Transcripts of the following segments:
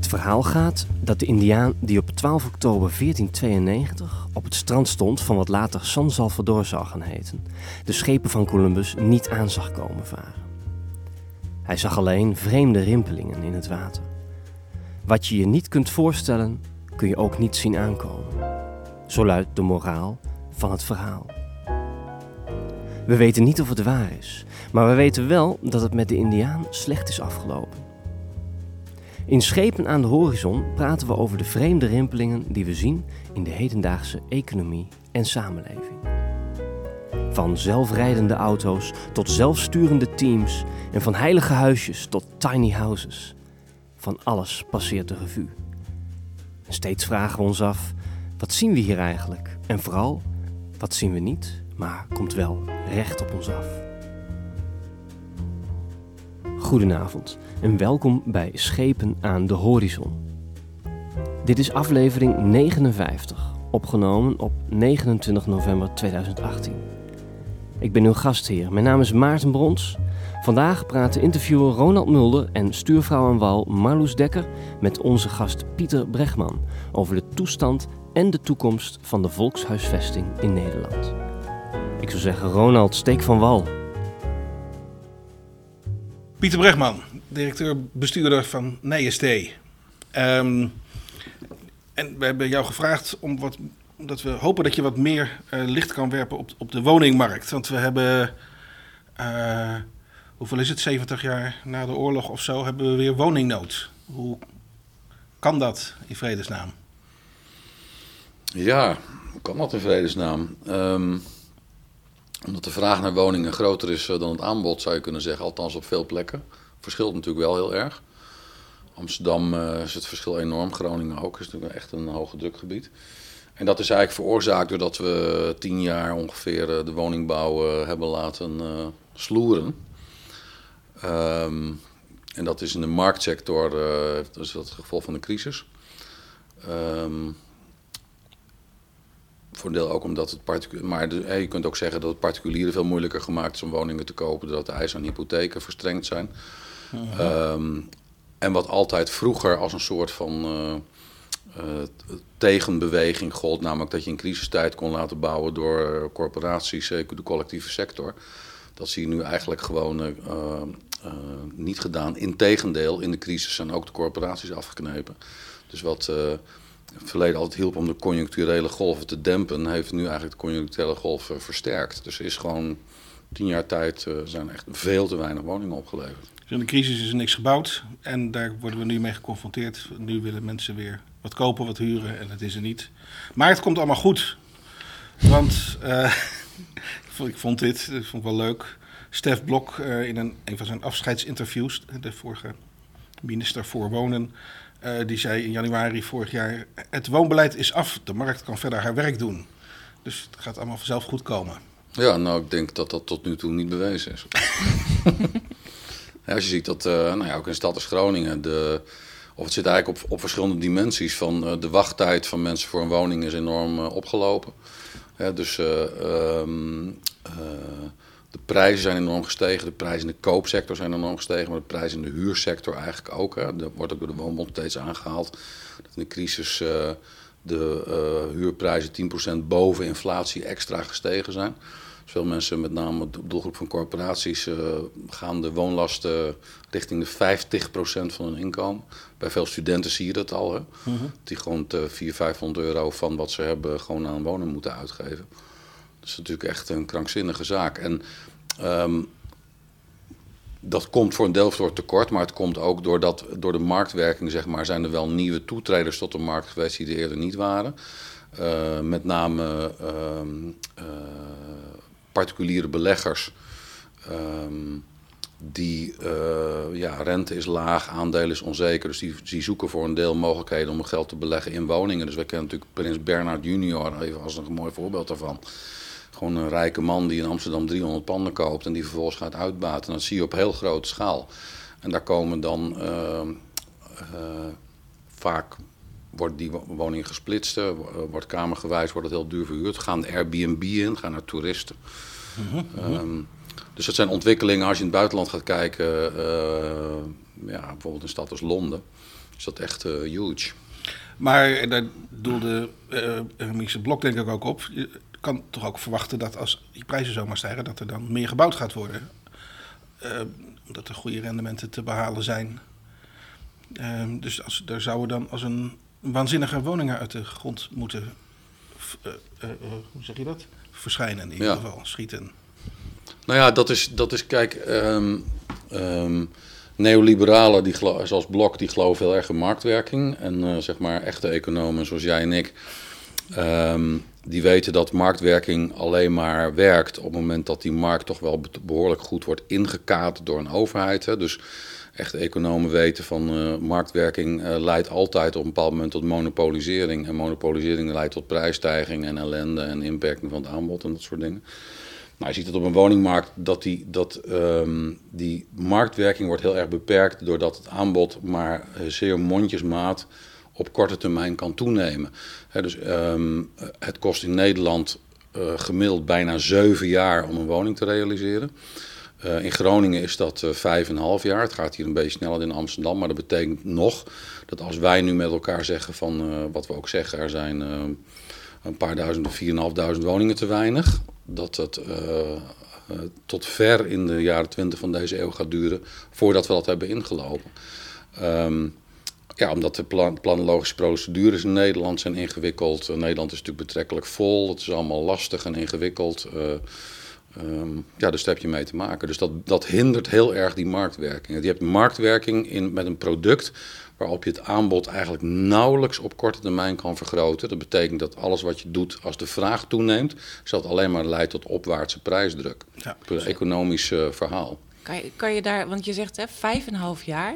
Het verhaal gaat dat de Indiaan die op 12 oktober 1492 op het strand stond van wat later San Salvador zou gaan heten, de schepen van Columbus niet aan zag komen varen. Hij zag alleen vreemde rimpelingen in het water. Wat je je niet kunt voorstellen, kun je ook niet zien aankomen. Zo luidt de moraal van het verhaal. We weten niet of het waar is, maar we weten wel dat het met de Indiaan slecht is afgelopen. In Schepen aan de horizon praten we over de vreemde rimpelingen die we zien in de hedendaagse economie en samenleving. Van zelfrijdende auto's tot zelfsturende teams en van heilige huisjes tot tiny houses. Van alles passeert de revue. En steeds vragen we ons af: wat zien we hier eigenlijk? En vooral, wat zien we niet, maar komt wel recht op ons af? Goedenavond en welkom bij Schepen aan de Horizon. Dit is aflevering 59, opgenomen op 29 november 2018. Ik ben uw gastheer. Mijn naam is Maarten Brons. Vandaag praten interviewer Ronald Mulder en stuurvrouw aan wal Marloes Dekker met onze gast Pieter Bregman over de toestand en de toekomst van de volkshuisvesting in Nederland. Ik zou zeggen, Ronald, steek van wal. Pieter Bregman, directeur-bestuurder van NIST. Ehm, en we hebben jou gevraagd om wat, omdat we hopen dat je wat meer eh, licht kan werpen op, op de woningmarkt. Want we hebben, eh, hoeveel is het, 70 jaar na de oorlog of zo, hebben we weer woningnood. Hoe kan dat in vredesnaam? Ja, hoe kan dat in vredesnaam? Ehm, omdat de vraag naar woningen groter is eh, dan het aanbod, zou je kunnen zeggen. Althans op veel plekken. Verschilt natuurlijk wel heel erg. Amsterdam uh, is het verschil enorm. Groningen ook. is natuurlijk echt een hoge drukgebied. En dat is eigenlijk veroorzaakt doordat we tien jaar ongeveer uh, de woningbouw hebben laten sloeren. Um, en dat is in de marktsector, dat is het gevolg van de crisis. Um, voor een deel ook omdat het particulier. Maar de, je kunt ook zeggen dat het particulieren veel moeilijker gemaakt is om woningen te kopen. Doordat de eisen aan hypotheken verstrengd zijn. Um, en wat altijd vroeger als een soort van uh, uh, tegenbeweging gold. Namelijk dat je in crisistijd kon laten bouwen door corporaties, de collectieve sector. Dat zie je nu eigenlijk gewoon uh, niet gedaan. Integendeel, in de crisis zijn ook de corporaties afgeknepen. Dus wat het verleden altijd hielp om de conjuncturele golven te dempen, heeft nu eigenlijk de conjuncturele golven versterkt. Dus is gewoon tien jaar tijd uh, zijn echt veel te weinig woningen opgeleverd. Dus in de crisis is er niks gebouwd en daar worden we nu mee geconfronteerd. Nu willen mensen weer wat kopen, wat huren en dat is er niet. Maar het komt allemaal goed. Want uh, ik vond dit, ik vond het wel leuk. Stef Blok in een, een van zijn afscheidsinterviews, de vorige minister voor Wonen, uh, die zei in januari vorig jaar: Het woonbeleid is af, de markt kan verder haar werk doen. Dus het gaat allemaal vanzelf goed komen. Ja, nou, ik denk dat dat tot nu toe niet bewezen is. ja, als je ziet dat, uh, nou ja, ook in stad als Groningen, de, of het zit eigenlijk op, op verschillende dimensies. Van uh, de wachttijd van mensen voor een woning is enorm opgelopen. Dus um, de prijzen zijn enorm gestegen. De prijzen in de koopsector zijn enorm gestegen. Maar de prijzen in de huursector eigenlijk ook. Hè. Dat wordt ook door de Woonbond steeds aangehaald. Dat in de crisis uh, de uh, huurprijzen 10% boven inflatie extra gestegen zijn. Dus veel mensen, met name de doelgroep van corporaties, uh, gaan de woonlasten richting de 50% van hun inkomen. Bij veel studenten zie je dat al. Hè. Mm -hmm. Die gewoon 400, 500 euro van wat ze hebben gewoon aan wonen moeten uitgeven. Dat is natuurlijk echt een krankzinnige zaak. En um, dat komt voor een deel door tekort, maar het komt ook doordat, door de marktwerking, zeg maar, zijn er wel nieuwe toetreders tot de markt geweest die er eerder niet waren. Uh, met name uh, uh, particuliere beleggers. Um, die, ja, rente is laag, aandelen is onzeker. Dus die, die zoeken voor een deel mogelijkheden om geld te beleggen in woningen. Dus we kennen natuurlijk Prins Bernhard junior even als een mooi voorbeeld daarvan. Gewoon een rijke man die in Amsterdam 300 panden koopt en die vervolgens gaat uitbaten. Dat zie je op heel grote schaal. En daar komen dan uh, uh, vaak wordt die woning gesplitst, uh, wordt kamergewijs, wordt het heel duur verhuurd. Gaan Airbnb in, gaan naar toeristen. Mm -hmm. um, dus dat zijn ontwikkelingen, als je in het buitenland gaat kijken, ja, bijvoorbeeld een stad als Londen is dat echt uh, huge. Maar daar doelde uh, Blok denk ik ook op. Kan toch ook verwachten dat als die prijzen zomaar stijgen, dat er dan meer gebouwd gaat worden. Uh, omdat er goede rendementen te behalen zijn. Uh, dus als, er zouden dan als een waanzinnige woningen uit de grond moeten. hoe zeg je dat? Verschijnen in ieder geval, schieten. Nou ja, dat is, dat is kijk. Um, um, neoliberalen die, zoals Blok, die geloven heel erg in marktwerking. En zeg maar echte economen zoals jij en ik, um, die weten dat marktwerking alleen maar werkt op het moment dat die markt toch wel behoorlijk goed wordt ingekaderd door een overheid. Hè. Dus echte economen weten van uh, marktwerking uh, leidt altijd op een bepaald moment tot monopolisering. En monopolisering leidt tot prijsstijging en ellende en inperking van het aanbod en dat soort dingen. Nou, je ziet het op een woningmarkt dat, die, dat um, die marktwerking wordt heel erg beperkt doordat het aanbod maar zeer mondjesmaat op korte termijn kan toenemen. Dus um, het kost in Nederland uh, gemiddeld bijna zeven jaar om een woning te realiseren. Uh, in Groningen is dat uh, vijf en een half jaar. Het gaat hier een beetje sneller dan in Amsterdam. Maar dat betekent nog dat als wij nu met elkaar zeggen van wat we ook zeggen, er zijn een paar duizend of 4.500 woningen te weinig dat uh, tot ver in de jaren 20 van deze eeuw gaat duren voordat we dat hebben ingelopen. Um, ja, omdat de plan, planologische procedures in Nederland zijn ingewikkeld. Uh, Nederland is natuurlijk betrekkelijk vol. Het is allemaal lastig en ingewikkeld. Uh, um, ja, dus daar heb je mee te maken. Dus dat, dat hindert heel erg die marktwerking. Je hebt marktwerking in, met een product waarop je het aanbod eigenlijk nauwelijks op korte termijn kan vergroten. Dat betekent dat alles wat je doet als de vraag toeneemt, dat alleen maar leidt tot opwaartse prijsdruk. Ja, een economisch uh, verhaal. Kan je, kan je daar, want je zegt hè, vijf en een half jaar.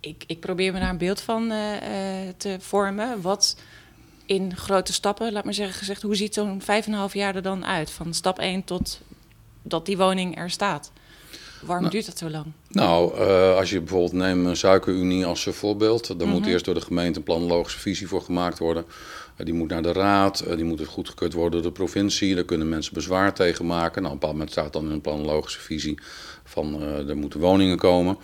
Ik, ik probeer me daar een beeld van uh, te vormen. Wat in grote stappen, laat maar zeggen gezegd, hoe ziet zo'n vijf en een half jaar er dan uit? Van stap 1 tot dat die woning er staat. Waarom nou, duurt dat zo lang? Nou, uh, als je bijvoorbeeld neemt een suikerunie als voorbeeld. Dan mm -hmm. moet eerst door de gemeente een planologische visie voor gemaakt worden. Uh, die moet naar de raad, uh, die moet goedgekeurd worden door de provincie. Daar kunnen mensen bezwaar tegen maken. Nou, op een bepaald moment staat dan in een planologische visie van er moeten woningen komen.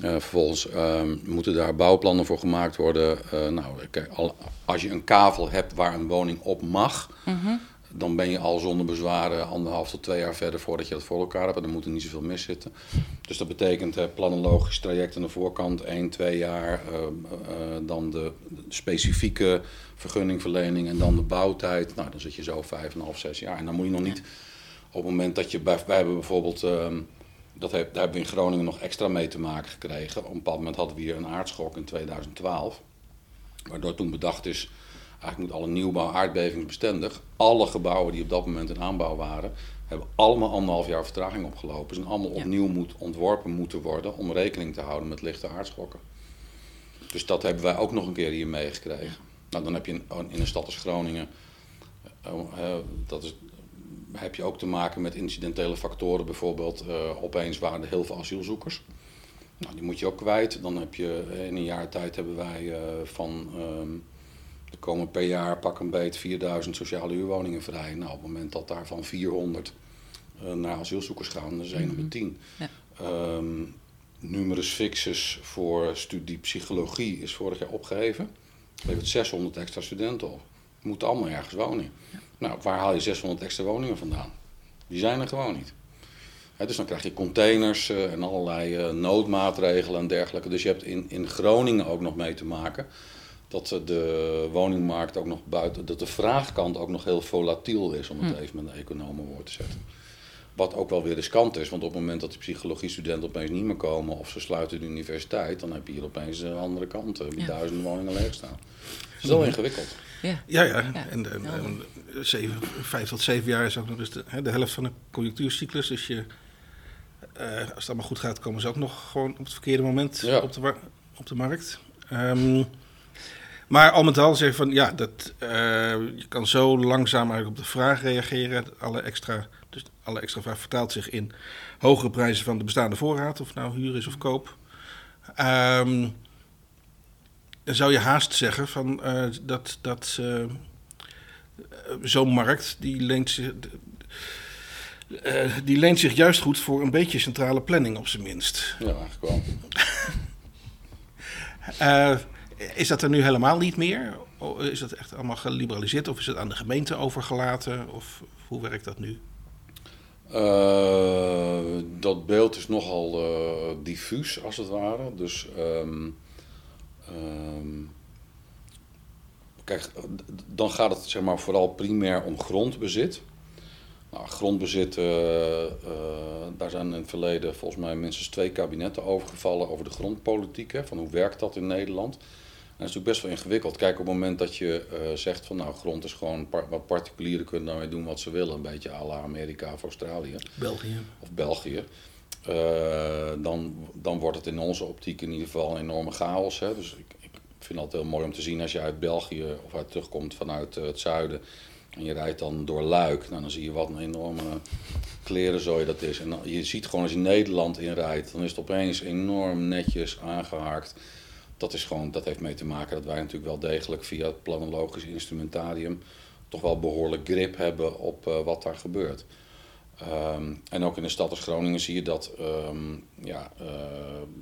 Vervolgens ehm, moeten daar bouwplannen voor gemaakt worden. nou, kijk, al, als je een kavel hebt waar een woning op mag... Mm -hmm dan ben je al zonder bezwaren anderhalf tot twee jaar verder voordat je dat voor elkaar hebt. En dan moet er niet zoveel mis zitten. Dus dat betekent uh, planologisch traject aan de voorkant, 1, 2 jaar. Uh, uh, dan de specifieke vergunningverlening en dan de bouwtijd. Nou, dan zit je zo 5,5, 6 jaar. En dan moet je nog niet op het moment dat je bij, wij hebben bijvoorbeeld. Dat heb, daar hebben we in Groningen nog extra mee te maken gekregen. Op een bepaald moment hadden we hier een aardschok in 2012. Waardoor toen bedacht is Eigenlijk moet alle nieuwbouw aardbevingsbestendig. Alle gebouwen die op dat moment in aanbouw waren, hebben allemaal anderhalf jaar vertraging opgelopen. Ze zijn allemaal opnieuw moet, ontworpen moeten worden om rekening te houden met lichte aardschokken. Dus dat hebben wij ook nog een keer hier meegekregen. Nou, dan heb je in, in een stad als Groningen, uh, dat is, heb je ook te maken met incidentele factoren. Bijvoorbeeld, uh, opeens waren er heel veel asielzoekers. Nou, die moet je ook kwijt. Dan heb je in een jaar tijd hebben wij uh, van ehm, er komen per jaar pak een beet 4000 sociale huurwoningen vrij. Nou, op het moment dat daarvan 400 uh, eh, naar asielzoekers gaan, zijn er mm 10. Ja. Um, numerus fixus voor studie psychologie is vorig jaar opgeheven. Dat levert 600 extra studenten op. Moeten allemaal ergens wonen. Ja. Nou, waar haal je 600 extra woningen vandaan? Die zijn er gewoon niet. dus dan krijg je containers uh, en allerlei uh, noodmaatregelen en dergelijke. Dus je hebt in, in Groningen ook nog mee te maken dat de woningmarkt ook nog buiten, dat de vraagkant ook nog heel volatiel is, om het hm. even met een economenwoord te zetten. Wat ook wel weer riskant is, want op het moment dat die psychologiestudenten opeens niet meer komen of ze sluiten de universiteit, dan heb je hier opeens een andere kant, uh, ja. duizenden woningen leeg staan. Het is wel ingewikkeld. Ja, ja. ja. En, en, en, zeven, vijf tot zeven jaar is ook nog eens de, de helft van de conjunctuurcyclus. Dus je, uh, als het allemaal goed gaat, komen ze ook nog gewoon op het verkeerde moment ja. op, de, op de markt. Um, maar al met al zeg van ja, dat, uh, je kan zo langzaam eigenlijk op de vraag reageren. Alle extra, dus alle extra vraag vertaalt zich in hogere prijzen van de bestaande voorraad, of nou huur is of koop. Um, dan zou je haast zeggen van uh, dat, dat uh, zo'n markt die leent zich. Uh, die leent zich juist goed voor een beetje centrale planning, op zijn minst. Ja, eigenlijk wel. Eh, is dat er nu helemaal niet meer? Is dat echt allemaal geliberaliseerd of is het aan de gemeente overgelaten? Of hoe werkt dat nu? Eh, dat beeld is nogal eh, diffuus, als het ware. Dus, ehm, ehm, kijk, dan gaat het zeg maar, vooral primair om grondbezit. Nou, grondbezit, eh, eh, daar zijn in het verleden volgens mij minstens twee kabinetten over gevallen over de grondpolitiek. Hè, van hoe werkt dat in Nederland? En dat is natuurlijk best wel ingewikkeld. Kijk, op het moment dat je eh, zegt van nou, grond is gewoon par- wat particulieren kunnen daarmee doen wat ze willen, een beetje à la Amerika of Australië België. of België, dan, dan wordt het in onze optiek in ieder geval een enorme chaos. Hè? Dus ik, ik vind het altijd heel mooi om te zien als je uit België of uit terugkomt vanuit eh, het zuiden en je rijdt dan door Luik, nou, dan zie je wat een enorme klerenzooi dat is. En je ziet gewoon als je Nederland inrijdt, dan is het opeens enorm netjes aangehaakt. Dat, is gewoon, dat heeft mee te maken dat wij natuurlijk wel degelijk via het planologisch instrumentarium toch wel behoorlijk grip hebben op eh, wat daar gebeurt. Ehm, en ook in de stad als Groningen zie je dat ehm, ja, eh,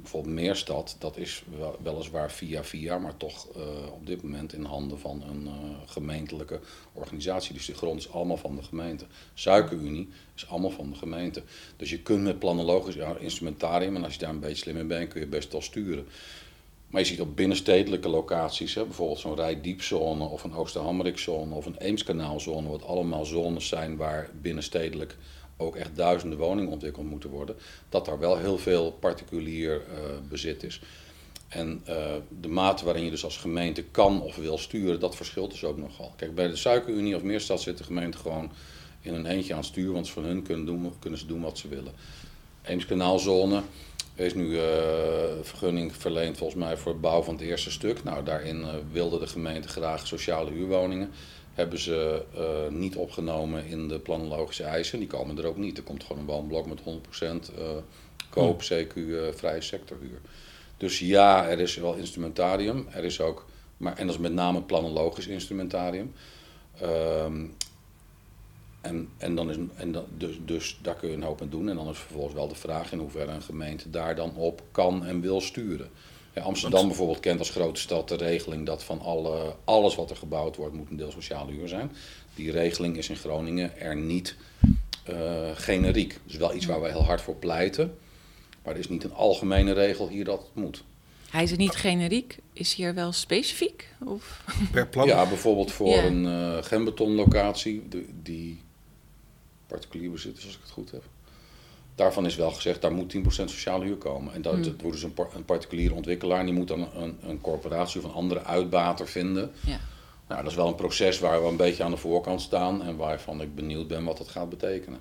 bijvoorbeeld Meerstad, dat is wel, weliswaar via via, maar toch eh, op dit moment in handen van een eh, gemeentelijke organisatie. Dus de grond is allemaal van de gemeente. Suikerunie is allemaal van de gemeente. Dus je kunt met planologisch instrumentarium, en als je daar een beetje slim in bent, kun je best wel sturen. Maar je ziet op binnenstedelijke locaties, hè, bijvoorbeeld zo'n Rijdiepzone of een Oosterhammerikzone of een Eemskanaalzone, wat allemaal zones zijn waar binnenstedelijk ook echt duizenden woningen ontwikkeld moeten worden, dat daar wel heel veel particulier eh, bezit is. En eh, de mate waarin je dus als gemeente kan of wil sturen, dat verschilt dus ook nogal. Kijk, bij de Suikerunie of Meerstad zit de gemeente gewoon in een eentje aan het stuur, want van hun kunnen, doen, kunnen ze doen wat ze willen. Eemskanaalzone, is nu eh, vergunning verleend volgens mij voor het bouwen van het eerste stuk. Nou, daarin eh, wilde de gemeente graag sociale huurwoningen. Hebben ze eh, niet opgenomen in de planologische eisen. Die komen er ook niet. Er komt gewoon een woonblok met 100% eh koop, CQ, eh, vrije sectorhuur. Dus ja, er is wel instrumentarium. Er is ook, maar, en dat is met name planologisch instrumentarium. Ehm, en, en, dan is, en dan, dus, dus daar kun je een hoop aan doen. En dan is vervolgens wel de vraag in hoeverre een gemeente daar dan op kan en wil sturen. Ja, Amsterdam Want- bijvoorbeeld kent als grote stad de regeling dat van alle, alles wat er gebouwd wordt moet een deel sociale huur zijn. Die regeling is in Groningen er niet eh, generiek. Dus wel iets waar wij heel hard voor pleiten. Maar er is niet een algemene regel hier dat het moet. Hij is niet generiek. Is hier wel specifiek? Of? Per plan? Ja, bijvoorbeeld voor Ja. een eh gembetonlocatie, die particulier bezit is als ik het goed heb. Daarvan is wel gezegd, daar moet 10% sociale huur komen. En dat, Hmm. dat wordt dus een, par- een particuliere ontwikkelaar, die moet dan een, een corporatie of een andere uitbater vinden. Ja. Nou, dat is wel een proces waar we een beetje aan de voorkant staan en waarvan ik benieuwd ben wat dat gaat betekenen.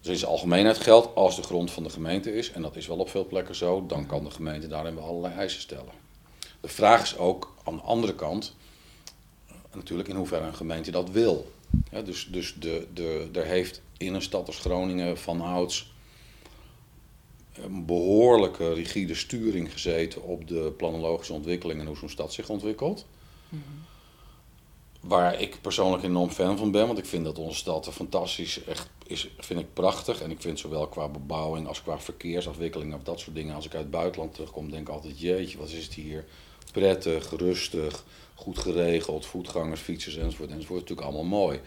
Dus in zijn algemeenheid geldt, als de grond van de gemeente is, en dat is wel op veel plekken zo, dan kan de gemeente daarin wel allerlei eisen stellen. De vraag is ook aan de andere kant, natuurlijk in hoeverre een gemeente dat wil. Ja, dus dus de, de, er heeft in een stad als Groningen van ouds een behoorlijke rigide sturing gezeten op de planologische ontwikkeling en hoe zo'n stad zich ontwikkelt. Waar ik persoonlijk enorm fan van ben, want ik vind dat onze stad er fantastisch echt is, vind ik prachtig. En ik vind zowel qua bebouwing als qua verkeersafwikkeling of dat soort dingen. Als ik uit het buitenland terugkom, denk ik altijd, jeetje, wat is het hier prettig, rustig, goed geregeld, voetgangers, fietsers enzovoort enzovoort. Natuurlijk allemaal mooi.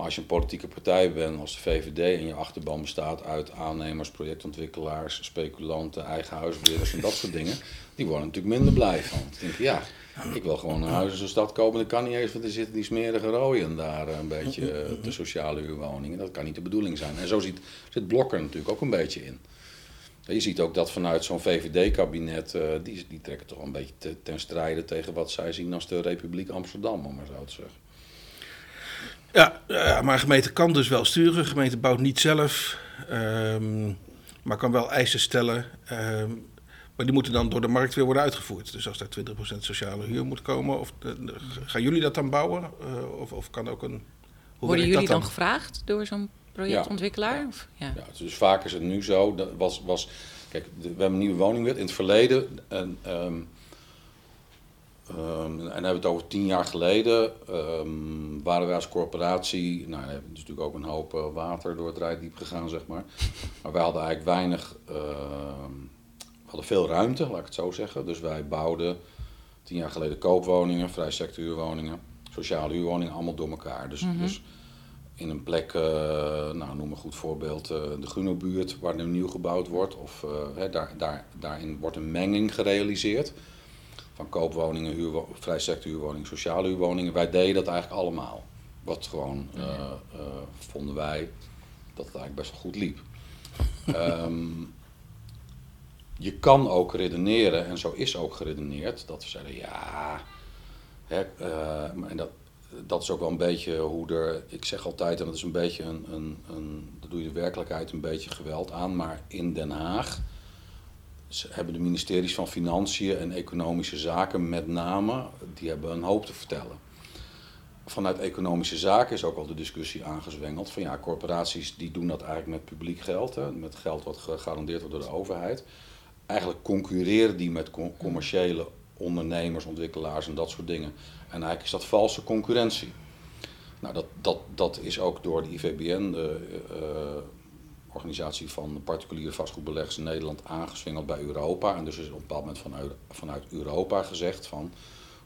Maar als je een politieke partij bent als de VVD en je achterban bestaat uit aannemers, projectontwikkelaars, speculanten, eigen huisbeheerders en dat soort dingen, die worden natuurlijk minder blij van. Die denken, ja, ik wil gewoon een huis in zo'n stad kopen, dat kan niet eens, want er zitten die smerige rooien daar eh, een beetje eh, de sociale huurwoningen. Dat kan niet de bedoeling zijn. En zo zit Blok er natuurlijk ook een beetje in. Je ziet ook dat vanuit zo'n VVD-kabinet, eh, die, die trekken toch een beetje te- ten strijde tegen wat zij zien als de Republiek Amsterdam, om maar zo te zeggen. Ja, ja, maar een gemeente kan dus wel sturen. Een gemeente bouwt niet zelf, ehm, maar kan wel eisen stellen. ehm, maar die moeten dan door de markt weer worden uitgevoerd. Dus als daar 20% sociale huur moet komen, of, eh, gaan jullie dat dan bouwen? Eh, of, of kan ook een. Hoe Worden jullie dat dan gevraagd door zo'n projectontwikkelaar? Ja. Ja, dus vaak is het nu zo. Dat was, was, kijk, we hebben een nieuwe woningwet in het verleden. En, en dan hebben we het over tien jaar geleden. ehm, waren wij als corporatie. Nou, er is natuurlijk ook een hoop eh, water door het rijdiep gegaan, zeg maar. Maar wij hadden eigenlijk weinig. ehm, hadden veel ruimte, laat ik het zo zeggen. Dus wij bouwden tien jaar geleden koopwoningen, vrij sectorhuurwoningen, sociale huurwoningen, allemaal door elkaar. Dus, dus in een plek, uh, nou noem een goed voorbeeld, uh, de Grunobuurt, waar nu nieuw gebouwd wordt, of uh, hè, daar, daar, daarin wordt een menging gerealiseerd van koopwoningen, huurwo vrij sociale huurwoningen. Wij deden dat eigenlijk allemaal. Wat gewoon, vonden wij, dat het eigenlijk best wel goed liep. um, je kan ook redeneren, en zo is ook geredeneerd, dat we zeiden ja. Hè, en dat, dat is ook wel een beetje hoe er. Ik zeg altijd, en dat is een beetje een. een, een dat doe je de werkelijkheid een beetje geweld aan, maar in Den Haag hebben de ministeries van Financiën en Economische Zaken met name, die hebben een hoop te vertellen. Vanuit economische zaken is ook al de discussie aangezwengeld van ja, corporaties die doen dat eigenlijk met publiek geld, hè, met geld wat gegarandeerd wordt door de overheid eigenlijk concurreren die met commerciële ondernemers, ontwikkelaars en dat soort dingen. En eigenlijk is dat valse concurrentie. Nou, dat, dat, dat is ook door de IVBN, de uh, organisatie van particuliere vastgoedbeleggers in Nederland, aangeswingeld bij Europa. En dus is op een bepaald moment vanuit, vanuit Europa gezegd van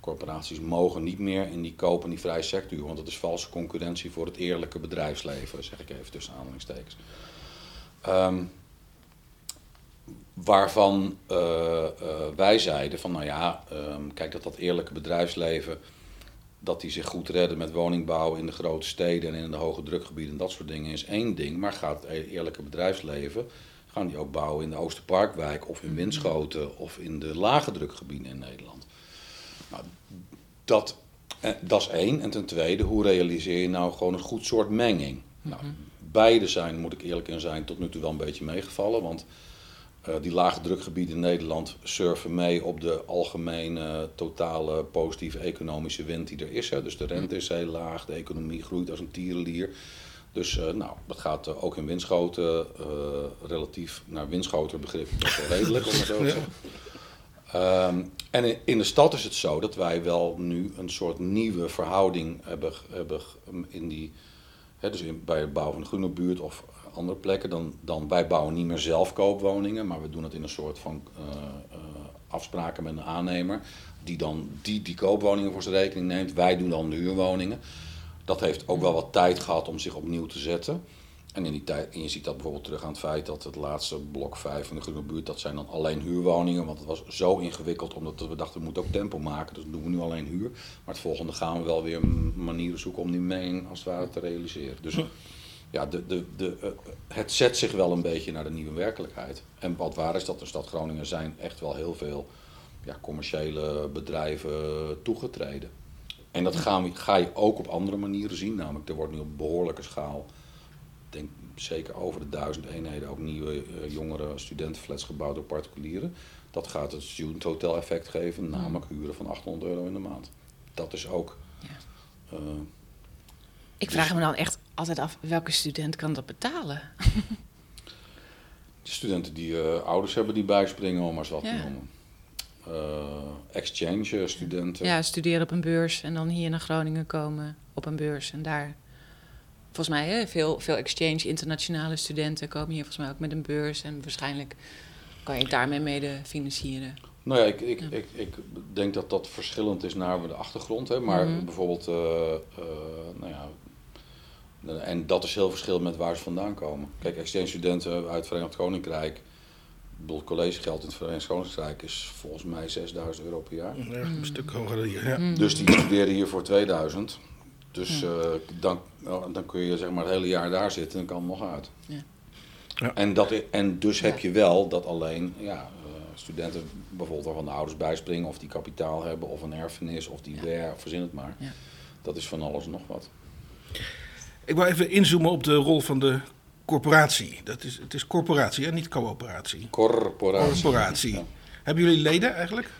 corporaties mogen niet meer in die kopen die vrije sector, want dat is valse concurrentie voor het eerlijke bedrijfsleven, zeg ik even tussen aanhalingstekens. Um, waarvan uh, uh, wij zeiden van nou ja, um, kijk dat dat eerlijke bedrijfsleven, dat die zich goed redden met woningbouw in de grote steden en in de hoge drukgebieden en dat soort dingen is één ding. Maar gaat het eerlijke bedrijfsleven, gaan die ook bouwen in de Oosterparkwijk of in Winschoten of in de lage drukgebieden in Nederland. Nou, dat, eh, dat is één. En ten tweede, hoe realiseer je nou gewoon een goed soort menging? Nou, beide zijn, moet ik eerlijk in zijn, tot nu toe wel een beetje meegevallen. Want uh, die lage drukgebieden in Nederland surfen mee op de algemene totale positieve economische wind die er is. Hè. Dus de rente is heel laag, de economie groeit als een tierenlier. Dus uh, nou, dat gaat uh, ook in windschoten relatief naar windschoten begrip best wel redelijk, om het zo te zeggen. Um, en in, in, de stad is het zo dat wij wel nu een soort nieuwe verhouding hebben, hebben in die, hè, dus in, bij het bouwen van de groene buurt of andere plekken. Dan, dan wij bouwen niet meer zelf koopwoningen, maar we doen het in een soort van uh, uh, afspraken met een aannemer. Die dan die, die koopwoningen voor zijn rekening neemt. Wij doen dan de huurwoningen. Dat heeft ook wel wat tijd gehad om zich opnieuw te zetten. En, in die tijd, en je ziet dat bijvoorbeeld terug aan het feit dat het laatste blok 5 van de Groene Buurt, dat zijn dan alleen huurwoningen. Want het was zo ingewikkeld, omdat we dachten we moeten ook tempo maken. Dus doen we nu alleen huur. Maar het volgende gaan we wel weer manieren zoeken om die menging als het ware te realiseren. Dus ja, de, de, de, uh, het zet zich wel een beetje naar de nieuwe werkelijkheid. En wat waar is dat de stad Groningen zijn echt wel heel veel ja, commerciële bedrijven toegetreden. En dat gaan we, ga je ook op andere manieren zien. Namelijk, er wordt nu op behoorlijke schaal, denk zeker over de duizend eenheden, ook nieuwe uh, jongere studentenflats gebouwd door particulieren. Dat gaat het student hotel effect geven, namelijk huren van 800 euro in de maand. Dat is ook. Ja. Uh, ik vraag me dan echt altijd af, welke student kan dat betalen? De studenten die uh, ouders hebben die bijspringen, om maar eens wat ja. te noemen. Uh, exchange studenten. Ja, studeren op een beurs en dan hier naar Groningen komen op een beurs. En daar, volgens mij, hè, veel, veel exchange internationale studenten komen hier volgens mij ook met een beurs. En waarschijnlijk kan je daarmee mede financieren. Nou ja, ik, ik, ja. ik, ik denk dat dat verschillend is naar de achtergrond. Hè. Maar mm -hmm. bijvoorbeeld, uh, uh, nou ja, en dat is heel verschillend met waar ze vandaan komen. Kijk, exchange studenten uit het Verenigd Koninkrijk, het collegegeld in het Verenigd Koninkrijk is volgens mij 6000 euro per jaar. Ja, een stuk hoger hier. Ja. Mm. Dus die studeren hier voor 2000. Dus uh, dan, dan kun je zeg maar het hele jaar daar zitten en kan het nog uit. Ja. Ja. En, dat, en dus heb je wel dat alleen ja, uh, studenten bijvoorbeeld waarvan de ouders bijspringen of die kapitaal hebben of een erfenis of die weer, verzin het maar. Dat is van alles nog wat. Ik wil even inzoomen op de rol van de corporatie. Dat is, het is corporatie, hè? niet coöperatie. Corporatie. Corporatie. Ja. Hebben jullie leden eigenlijk?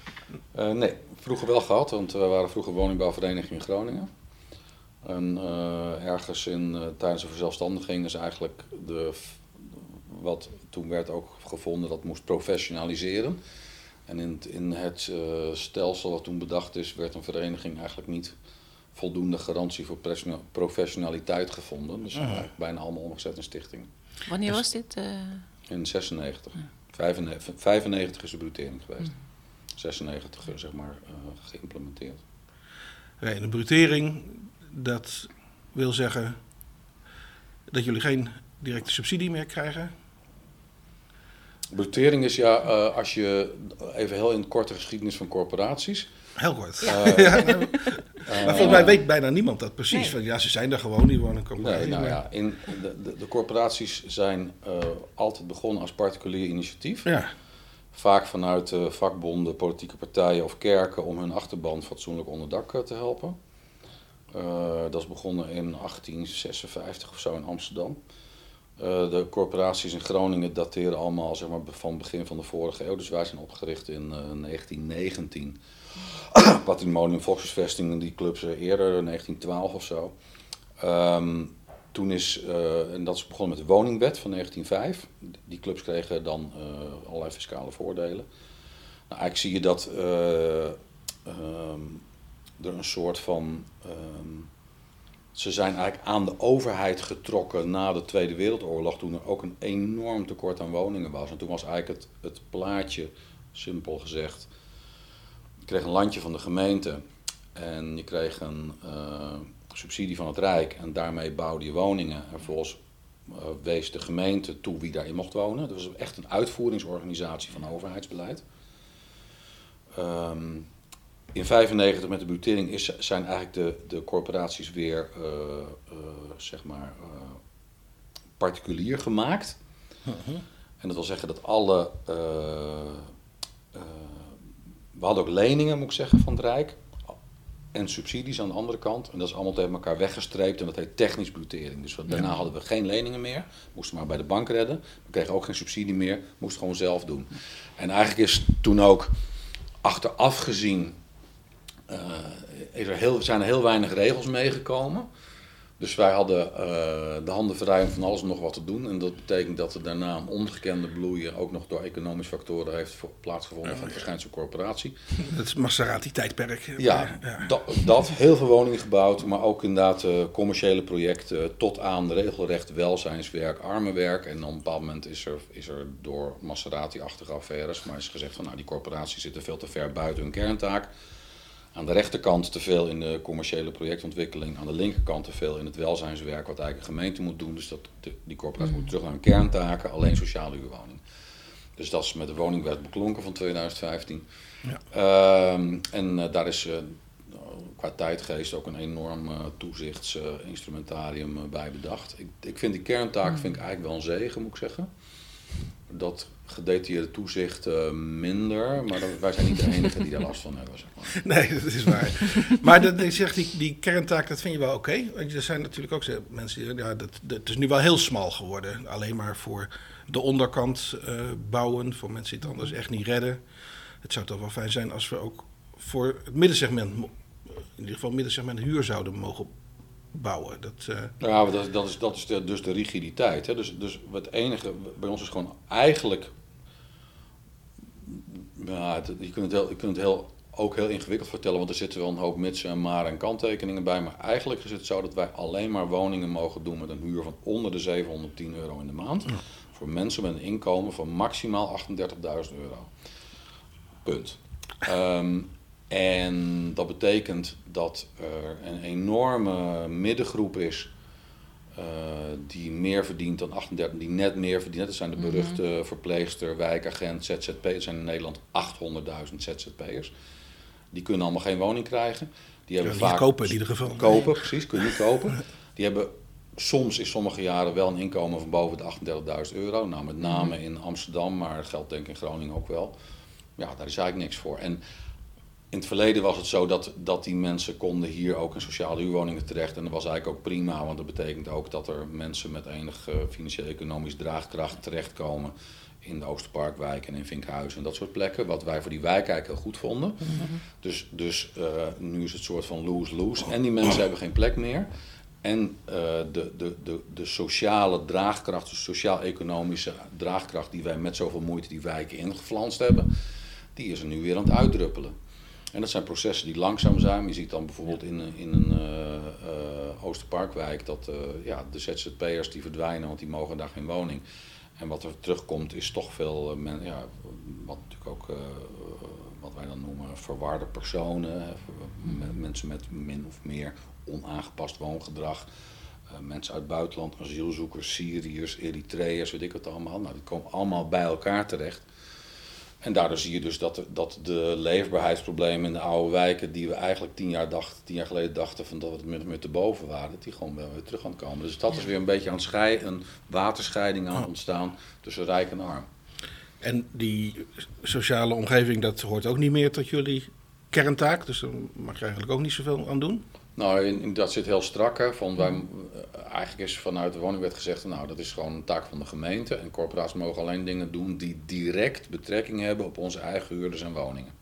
Uh, nee, vroeger wel gehad, want we waren vroeger woningbouwvereniging in Groningen. En uh, ergens in, uh, tijdens de verzelfstandiging is eigenlijk de, wat toen werd ook gevonden dat moest professionaliseren. En in, in het stelsel wat toen bedacht is, werd een vereniging eigenlijk niet voldoende garantie voor professionaliteit gevonden. Dus uh -huh. bijna allemaal omgezet in stichting. Wanneer dus was dit? Uh... In 96. Ja. 95, 95 is de brutering geweest. 96 eh, zeg maar eh, geïmplementeerd. Nee, de brutering, dat wil zeggen dat jullie geen directe subsidie meer krijgen. Brutering is ja, eh, als je even heel in de korte geschiedenis van corporaties. Heel kort. eh, Ja, nou, eh, maar volgens mij weet bijna niemand dat precies. Nee. Van, ja, ze zijn er gewoon, die wonen Nee, nou ja, in de, de, de corporaties zijn eh, altijd begonnen als particulier initiatief. Ja, Vaak vanuit eh, vakbonden, politieke partijen of kerken om hun achterban fatsoenlijk onder dak eh, te helpen. Eh, dat is begonnen in 1856 of zo in Amsterdam. Eh, de corporaties in Groningen dateren allemaal zeg maar, van begin van de vorige eeuw. Dus wij zijn opgericht in eh, 1919. Patrimonium Volkshuisvesting, die clubs eh, eerder, 1912 of zo. Ehm, toen is, eh, en dat is begonnen met de woningwet van 1905. Die clubs kregen dan eh, allerlei fiscale voordelen. Nou, eigenlijk zie je dat eh, ehm, er een soort van. ehm, ze zijn eigenlijk aan de overheid getrokken na de Tweede Wereldoorlog, toen er ook een enorm tekort aan woningen was. En toen was eigenlijk het, het plaatje, simpel gezegd, je kreeg een landje van de gemeente en je kreeg een eh, subsidie van het Rijk en daarmee bouwde je woningen. En vervolgens eh, wees de gemeente toe wie daarin mocht wonen. Dat was echt een uitvoeringsorganisatie van overheidsbeleid. Ehm, in 95 met de budgettering is, zijn eigenlijk de, de corporaties weer eh, eh, zeg maar, eh, particulier gemaakt. En dat wil zeggen dat alle. we hadden ook leningen, moet ik zeggen, van het Rijk. En subsidies aan de andere kant. En dat is allemaal tegen elkaar weggestreept. En dat heet technisch brutering. Dus wat- daarna hadden we geen leningen meer. Moesten maar bij de bank redden. We kregen ook geen subsidie meer. Moesten gewoon zelf doen. En eigenlijk is toen ook achteraf gezien. Eh, is er heel, zijn er heel weinig regels meegekomen. Dus wij hadden eh, de handen vrij om van alles en nog wat te doen. En dat betekent dat er daarna een ongekende bloeien, ook nog door economische factoren, heeft vo- plaatsgevonden van de verschijnsel corporatie. dat is Maserati-tijdperk. Ja, ja. Dat, dat, heel veel woningen gebouwd, maar ook inderdaad eh, commerciële projecten tot aan regelrecht welzijnswerk, armenwerk. En op een bepaald moment is er, is er door Maserati-achtige affaires, maar is gezegd van nou die corporaties zitten veel te ver buiten hun kerntaak. Aan de rechterkant te veel in de commerciële projectontwikkeling, aan de linkerkant te veel in het welzijnswerk wat eigenlijk een gemeente moet doen. Dus dat, de- die corporaties moeten terug naar hun kerntaken, alleen sociale huurwoning. Dus dat is met de woningwet beklonken van 2015. Ja. Ehm, en eh, daar is eh, qua tijdgeest ook een enorm eh, toezichtsinstrumentarium bij bedacht. Ik, ik vind die kerntaak vind ik eigenlijk wel een zegen, moet ik zeggen. Dat gedetailleerde toezicht minder, maar wij zijn niet de enigen die daar last van hebben. Zeg maar. Nee, dat is waar. maar dat, ik die, die kerntaak, dat vind je wel oké. Want er zijn natuurlijk ook mensen die ja, dat, het is nu wel heel smal geworden. Alleen maar voor de onderkant eh, bouwen, voor mensen die het anders echt niet redden. Het zou toch wel fijn zijn als we ook voor het middensegment, in ieder geval middensegment huur zouden mogen bouwen. Dat, eh, Ja, maar dat, dat is, dat is de, dus de rigiditeit. Hè? Dus, dus het enige bij ons is gewoon eigenlijk. Ja, het- je kunt het, heel, je kunt het heel, ook heel ingewikkeld vertellen, want er zitten wel een hoop mitsen en maren en kanttekeningen bij. Maar eigenlijk is het zo dat wij alleen maar woningen mogen doen met een huur van onder de 710 euro in de maand. Voor mensen met een inkomen van maximaal 38.000 euro. Punt. Ehm, en dat betekent dat er een enorme middengroep is eh, die meer verdient dan 38, die net meer verdient. Dat zijn de beruchte verpleegster, wijkagent, ZZP. Dat zijn in Nederland 800.000 ZZP'ers. Die kunnen allemaal geen woning krijgen. Die hebben Ja, vaak niet kopen in ieder geval. Kopen, precies, kunnen niet kopen. Die hebben soms in sommige jaren wel een inkomen van boven de 38.000 euro. Nou, met name in Amsterdam, maar dat geldt denk ik in Groningen ook wel. Ja, daar is eigenlijk niks voor. En in het verleden was het zo dat, dat die mensen konden hier ook in sociale huurwoningen terecht. En dat was eigenlijk ook prima, want dat betekent ook dat er mensen met enig eh, financieel-economisch draagkracht terechtkomen in de Oosterparkwijk en in Vinkhuizen en dat soort plekken. Wat wij voor die wijk eigenlijk heel goed vonden. Dus, dus eh, nu is het soort van lose-lose. En die mensen hebben geen plek meer. En eh, de, de, de, de sociale draagkracht, de sociaal-economische draagkracht die wij met zoveel moeite die wijken ingeflanst hebben, die is er nu weer aan het uitdruppelen. En dat zijn processen die langzaam zijn. Je ziet dan bijvoorbeeld in, een- in een eh, eh, Oosterparkwijk dat eh, ja, de ZZP'ers die verdwijnen, want die mogen daar geen woning. En wat er terugkomt is toch veel, eh, men, ja, wat natuurlijk ook, eh, wat wij dan noemen, verwarde personen. hè, m- Mensen met min of meer onaangepast woongedrag. eh, mensen uit het buitenland, asielzoekers, Syriërs, Eritreërs, weet ik wat allemaal. Nou, die komen allemaal bij elkaar terecht. En daardoor zie je dus dat, de- dat de leefbaarheidsproblemen in de oude wijken, die we eigenlijk tien jaar, dachten, tien jaar geleden dachten van dat we het min of meer te boven waren, dat die gewoon wel weer terug gaan komen. Dus dat is weer een beetje aan een waterscheiding aan het ontstaan tussen rijk en arm. En die sociale omgeving, dat hoort ook niet meer tot jullie kerntaak. Dus daar mag je eigenlijk ook niet zoveel aan doen. Nou, in, in- dat zit heel strak. Hè, van wij, eh, eigenlijk is vanuit de woningwet gezegd, nou dat is gewoon een taak van de gemeente. En corporaties mogen alleen dingen doen die direct betrekking hebben op onze eigen huurders en woningen.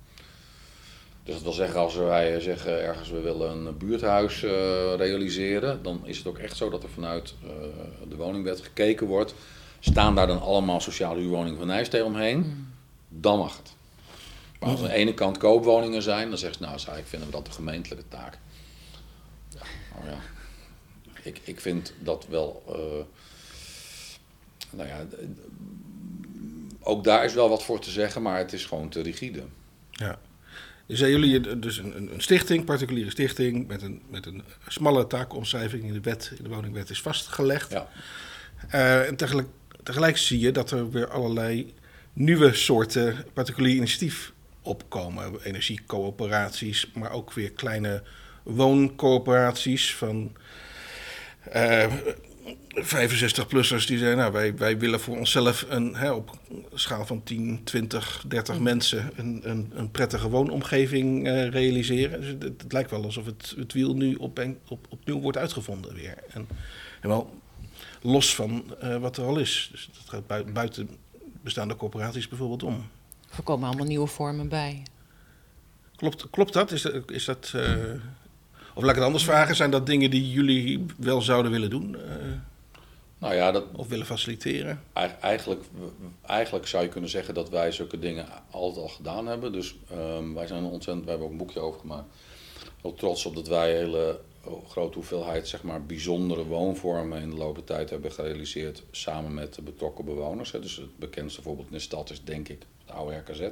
Dus dat wil zeggen, als wij zeggen ergens we willen een buurthuis eh, realiseren, dan is het ook echt zo dat er vanuit eh, de woningwet gekeken wordt. Staan daar dan allemaal sociale huurwoningen van Nijstee omheen? Dan mag het. Maar als aan de ene kant koopwoningen zijn, dan zegt ze, nou, eigenlijk vinden we dat de gemeentelijke taak. Nou ja. Ik, ik vind dat wel. eh, nou ja, ook daar is wel wat voor te zeggen, maar het is gewoon te rigide. Ja. Dus zijn jullie dus een, een- een stichting, particuliere stichting, met een, met een smalle taakomschrijving in de wet, in de woningwet is vastgelegd. Ja. Eh, en tegelijk, tegelijk zie je dat er weer allerlei nieuwe soorten particulier initiatief opkomen. Energiecoöperaties, maar ook weer kleine wooncoöperaties van eh 65-plussers die zeggen, nou, wij, wij willen voor onszelf een, hè, op een schaal van 10, 20, 30 mensen een, een, een prettige woonomgeving eh, realiseren. Dus het, het lijkt wel alsof het, het wiel nu op, op, opnieuw wordt uitgevonden weer. En, en wel los van eh, wat er al is. Dus dat gaat bui- buiten bestaande corporaties bijvoorbeeld om. Er komen allemaal nieuwe vormen bij. Klopt, klopt dat? Is dat, is dat of laat ik het anders vragen, zijn dat dingen die jullie wel zouden willen doen eh, Nou ja, dat, of willen faciliteren? Eigen- Eigenlijk, eigenlijk zou je kunnen zeggen dat wij zulke dingen altijd al gedaan hebben. Dus ehm, wij zijn ontzettend, wij hebben ook een boekje over gemaakt. Heel trots op dat wij een hele grote hoeveelheid zeg maar, bijzondere woonvormen in de loop der tijd hebben gerealiseerd samen met de betrokken bewoners. hè. Dus het bekendste voorbeeld in de stad is denk ik het oude RKZ.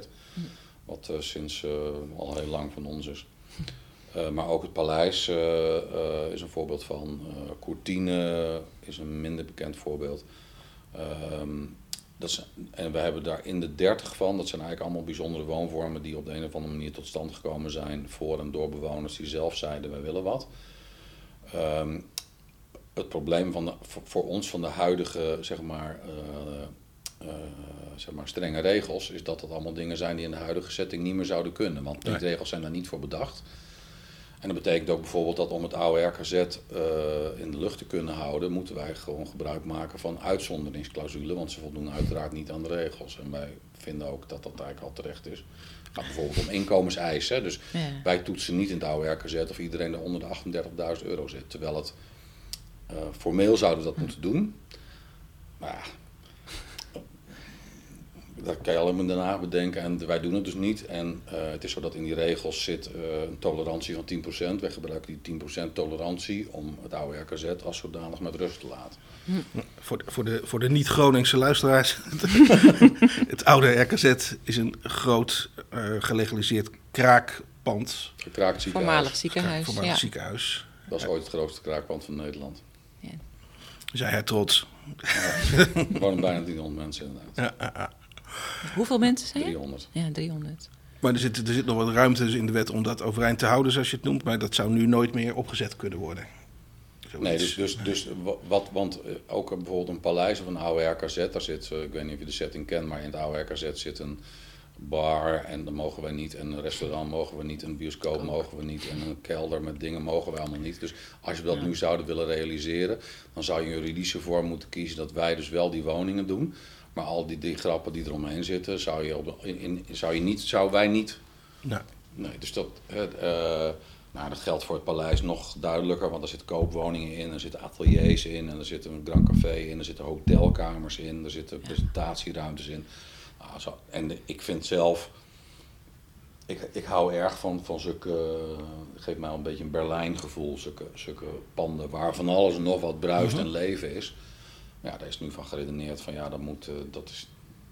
Wat eh, sinds eh, al heel lang van ons is. Eh, maar ook het paleis eh, eh, is een voorbeeld van. Courtine is een minder bekend voorbeeld. Ehm, dat zijn, en we hebben daar in de 30 van, dat zijn eigenlijk allemaal bijzondere woonvormen die op de een of andere manier tot stand gekomen zijn voor en door bewoners die zelf zeiden wij willen wat. Ehm, het probleem van de, voor, ons van de huidige zeg maar, zeg maar strenge regels is dat dat allemaal dingen zijn die in de huidige setting niet meer zouden kunnen. Want die Nee. regels zijn daar niet voor bedacht. En dat betekent ook bijvoorbeeld dat om het oude RKZ eh, in de lucht te kunnen houden, moeten wij gewoon gebruik maken van uitzonderingsclausulen, want ze voldoen uiteraard niet aan de regels. En wij vinden ook dat dat eigenlijk al terecht is. Het gaat bijvoorbeeld om inkomenseisen. Dus Ja. wij toetsen niet in het oude RKZ of iedereen er onder de 38.000 euro zit. Terwijl het eh, formeel zouden we dat moeten doen. Maar ja, dat kan je alleen maar daarna bedenken en wij doen het dus niet. En eh, het is zo dat in die regels zit eh, een tolerantie van 10%. Wij gebruiken die 10% tolerantie om het oude RKZ als zodanig met rust te laten. Voor de, voor de, voor de niet-Groningse luisteraars. het oude RKZ is een groot eh, gelegaliseerd kraakpand. Gekraakt ziekenhuis. Voormalig ziekenhuis. Voormalig ja. ziekenhuis. Dat is ooit het grootste kraakpand van Nederland. Zei hij trots. Er wonen bijna 300 mensen inderdaad. Ja, ja, ja. Hoeveel mensen zijn er? 300. Ja, 300. Maar er zit, er zit nog wat ruimte dus in de wet om dat overeind te houden, zoals je het noemt. Maar dat zou nu nooit meer opgezet kunnen worden. Zoiets. Nee, dus, dus, dus wa- wat, want eh, ook bijvoorbeeld een paleis of een oude RKZ, daar zit, eh, ik weet niet of je de setting kent, maar in het oude RKZ zit een bar en dan mogen wij niet, en een restaurant mogen we niet, een bioscoop mogen we niet, en een kelder met dingen mogen we allemaal niet. Dus als je dat nu zouden willen realiseren, dan zou je een juridische vorm moeten kiezen dat wij dus wel die woningen doen. Maar al die, die grappen die eromheen zitten, zou, je op, in, in- zou, je niet, zou wij niet Nou, Nee, dus dat, het, eh, nou, dat geldt voor het paleis nog duidelijker, want er zitten koopwoningen in, er zitten ateliers in, en er zit een Grand Café in, er zitten hotelkamers in, er zitten presentatieruimtes in. Nou, zo, en de- ik vind zelf, ik, ik hou erg van, van zulke, het geeft mij een beetje een Berlijn gevoel, zulke, zulke panden waar van alles en nog wat bruist en leven is. Ja, daar is nu van geredeneerd van ja, dat, moet, uh, dat, is,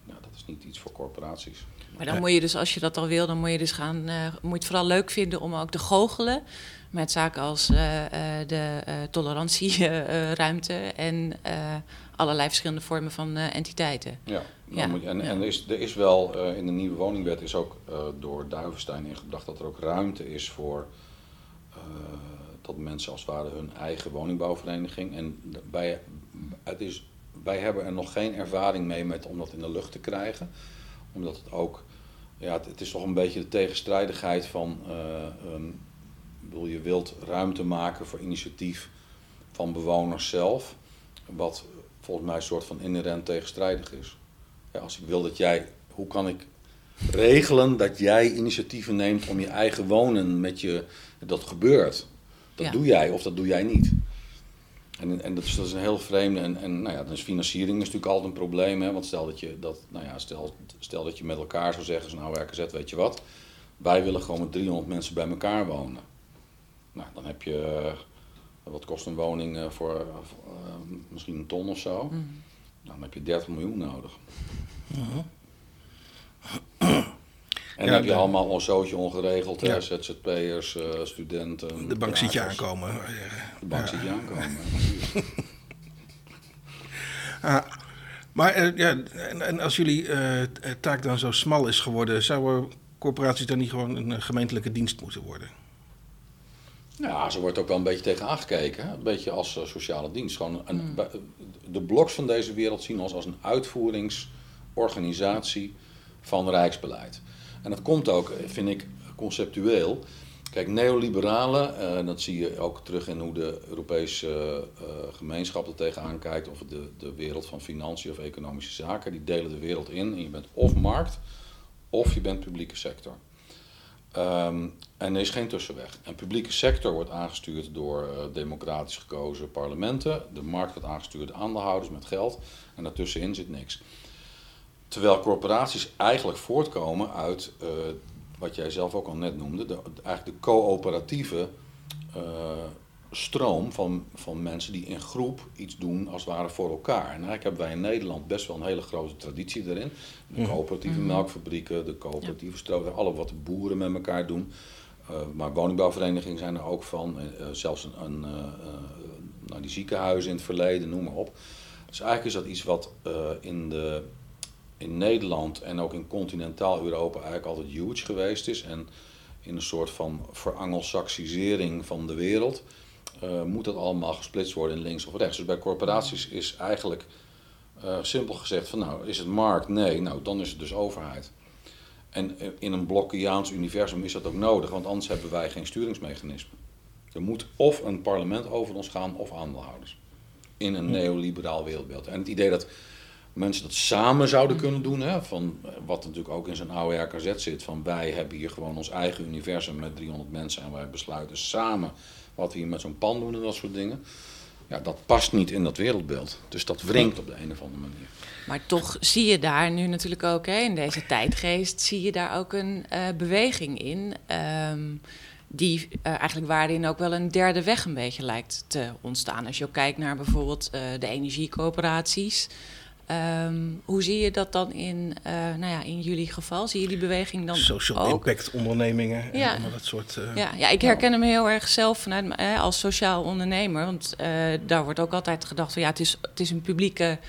ja, dat is niet iets voor corporaties. Maar dan moet je dus, als je dat al wil, dan moet je dus gaan, uh, moet je het vooral leuk vinden om ook te goochelen met zaken als uh, de tolerantieruimte en allerlei verschillende vormen van entiteiten. Ja, ja. Moet, en, ja. en er, is, er is wel in de nieuwe woningwet is ook door Duivenstein ingebracht dat er ook ruimte is voor dat mensen als het ware hun eigen woningbouwvereniging. En bij, het is, wij hebben er nog geen ervaring mee met om dat in de lucht te krijgen. Omdat het ook, ja, het, het is toch een beetje de tegenstrijdigheid van, uh, um, bedoel, je wilt ruimte maken voor initiatief van bewoners zelf. Wat volgens mij een soort van inherent tegenstrijdig is. Ja, als ik wil dat jij, hoe kan ik regelen dat jij initiatieven neemt om je eigen wonen met je, dat gebeurt. Dat doe jij of dat doe jij niet. En, en dat, is, dat is een heel vreemde. En, en nou ja, dan is financiering is natuurlijk altijd een probleem. Hè? Want stel dat, je, dat, nou ja, stel, stel dat je met elkaar zou zeggen, nou RKZ, weet je wat, wij willen gewoon met 300 mensen bij elkaar wonen. Nou, dan heb je, eh, wat kost een woning uh, voor, uh, misschien een ton of zo? Mm. Nou, dan heb je 30 miljoen nodig. -huh. En dan heb je allemaal een zootje ongeregeld, ja. ZZP'ers, uh, studenten. De bank ziet je aankomen. De bank ziet je aankomen. ah, maar uh, ja, en, en, als jullie uh, taak dan zo smal is geworden, zouden corporaties dan niet gewoon een gemeentelijke dienst moeten worden? Ja, ze wordt ook wel een beetje tegen aangekeken. Een beetje als sociale dienst. Gewoon een, mm. De bloks van deze wereld zien ons als een uitvoeringsorganisatie van rijksbeleid. En dat komt ook, vind ik, conceptueel. Kijk, neoliberalen, uh, dat zie je ook terug in hoe de Europese uh, gemeenschap er tegenaan kijkt, of de, de wereld van financiën of economische zaken, die delen de wereld in. En je bent of markt, of je bent publieke sector. Um, en er is geen tussenweg. En publieke sector wordt aangestuurd door democratisch gekozen parlementen. De markt wordt aangestuurd door aandeelhouders met geld. En daartussenin zit niks. Terwijl corporaties eigenlijk voortkomen uit uh, wat jij zelf ook al net noemde, de, eigenlijk de coöperatieve uh, stroom van, van mensen die in groep iets doen als het ware voor elkaar. En eigenlijk hebben wij in Nederland best wel een hele grote traditie daarin. De coöperatieve melkfabrieken, de coöperatieve stroom, alle wat de boeren met elkaar doen. Uh, maar woningbouwverenigingen zijn er ook van, zelfs een, een nou, die ziekenhuizen in het verleden, noem maar op. Dus eigenlijk is dat iets wat in de in Nederland en ook in continentaal Europa eigenlijk altijd huge geweest is. En in een soort van verangelsaksisering van de wereld uh, moet dat allemaal gesplitst worden in links of rechts. Dus bij corporaties is eigenlijk uh, simpel gezegd van nou, is het markt? Nee, nou dan is het dus overheid. En in een blokkiaans universum is dat ook nodig, want anders hebben wij geen sturingsmechanisme. Er moet of een parlement over ons gaan of aandeelhouders. In een neoliberaal wereldbeeld. En het idee dat mensen dat samen zouden kunnen doen. Hè, van, wat natuurlijk ook in zijn oude RKZ zit. Van wij hebben hier gewoon ons eigen universum met 300 mensen. En wij besluiten samen wat we hier met zo'n pan doen en dat soort dingen. Ja, dat past niet in dat wereldbeeld. Dus dat wringt op de een of andere manier. Maar toch zie je daar nu natuurlijk ook, hè, in deze tijdgeest, zie je daar ook een uh, beweging in. Um, die uh, eigenlijk waarin ook wel een derde weg een beetje lijkt te ontstaan. Als je ook kijkt naar bijvoorbeeld de energiecoöperaties. Um, hoe zie je dat dan in, uh, nou ja, in jullie geval? Zie je die beweging dan Social ook? impact ondernemingen en allemaal dat soort... Uh, ja, ja, ik herken hem heel erg zelf vanuit, eh, als sociaal ondernemer. Want uh, daar wordt ook altijd gedacht van ja, het is, het is een publieke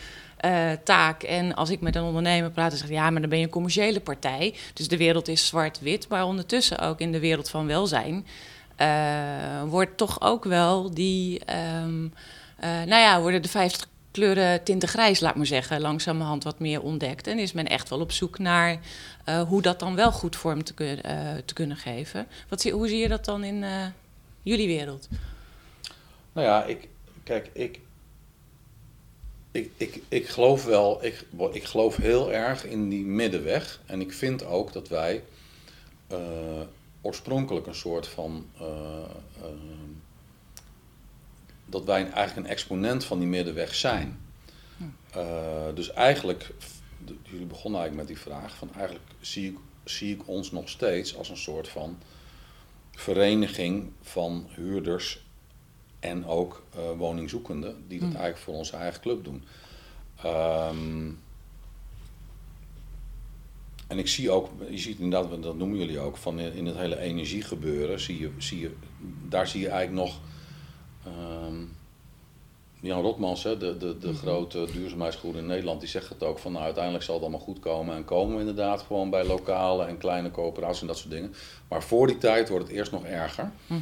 taak. En als ik met een ondernemer praat, dan zeg ik ja, maar dan ben je een commerciële partij. Dus de wereld is zwart-wit. Maar ondertussen ook in de wereld van welzijn wordt toch ook wel die... Um, nou ja, worden de 50 kleuren tinten grijs, laat maar zeggen, langzamerhand wat meer ontdekt. En is men echt wel op zoek naar uh, hoe dat dan wel goed vorm te, kun, uh, te kunnen geven. Wat, hoe zie je dat dan in uh, jullie wereld? Nou ja, ik, kijk, ik, ik, ik, ik geloof wel, ik, ik geloof heel erg in die middenweg. En ik vind ook dat wij oorspronkelijk een soort van dat wij eigenlijk een exponent van die middenweg zijn. Uh, dus eigenlijk, jullie begonnen eigenlijk met die vraag, van eigenlijk zie ik, zie ik ons nog steeds als een soort van vereniging van huurders en ook uh, woningzoekenden, die dat hmm. eigenlijk voor onze eigen club doen. Ehm, en ik zie ook, je ziet inderdaad, dat noemen jullie ook, van in het hele energiegebeuren, zie je, zie je, daar zie je eigenlijk nog ehm, Jan Rotmans, hè, de, de, de Mhm. grote duurzaamheidsgoeder in Nederland, die zegt het ook van nou, uiteindelijk zal het allemaal goed komen. En komen we inderdaad gewoon bij lokale en kleine coöperaties en dat soort dingen. Maar voor die tijd wordt het eerst nog erger. Mhm.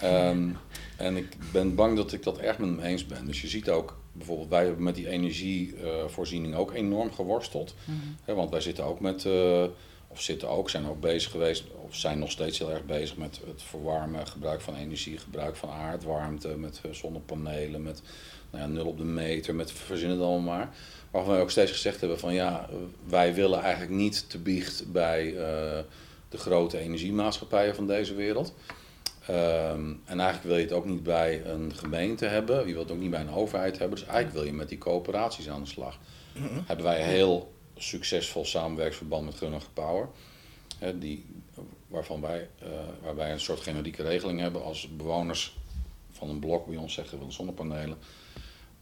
Ehm, en ik ben bang dat ik dat erg met hem eens ben. Dus je ziet ook, bijvoorbeeld wij hebben met die energievoorziening ook enorm geworsteld. Mhm. Hè, want wij zitten ook met, eh, of zitten ook, zijn ook bezig geweest, of zijn nog steeds heel erg bezig met het verwarmen, gebruik van energie, gebruik van aardwarmte, met eh, zonnepanelen, met nou ja, nul op de meter, met verzinnen allemaal maar. Waarvan wij ook steeds gezegd hebben van ja, wij willen eigenlijk niet te biecht bij eh, de grote energiemaatschappijen van deze wereld. Ehm, en eigenlijk wil je het ook niet bij een gemeente hebben, je wilt het ook niet bij een overheid hebben. Dus eigenlijk wil je met die coöperaties aan de slag. Hebben wij een heel succesvol samenwerksverband met Gunnige Power. Hè, die, waarvan wij, eh, waarbij een soort generieke regeling hebben als bewoners van een blok bij ons zeggen van zonnepanelen.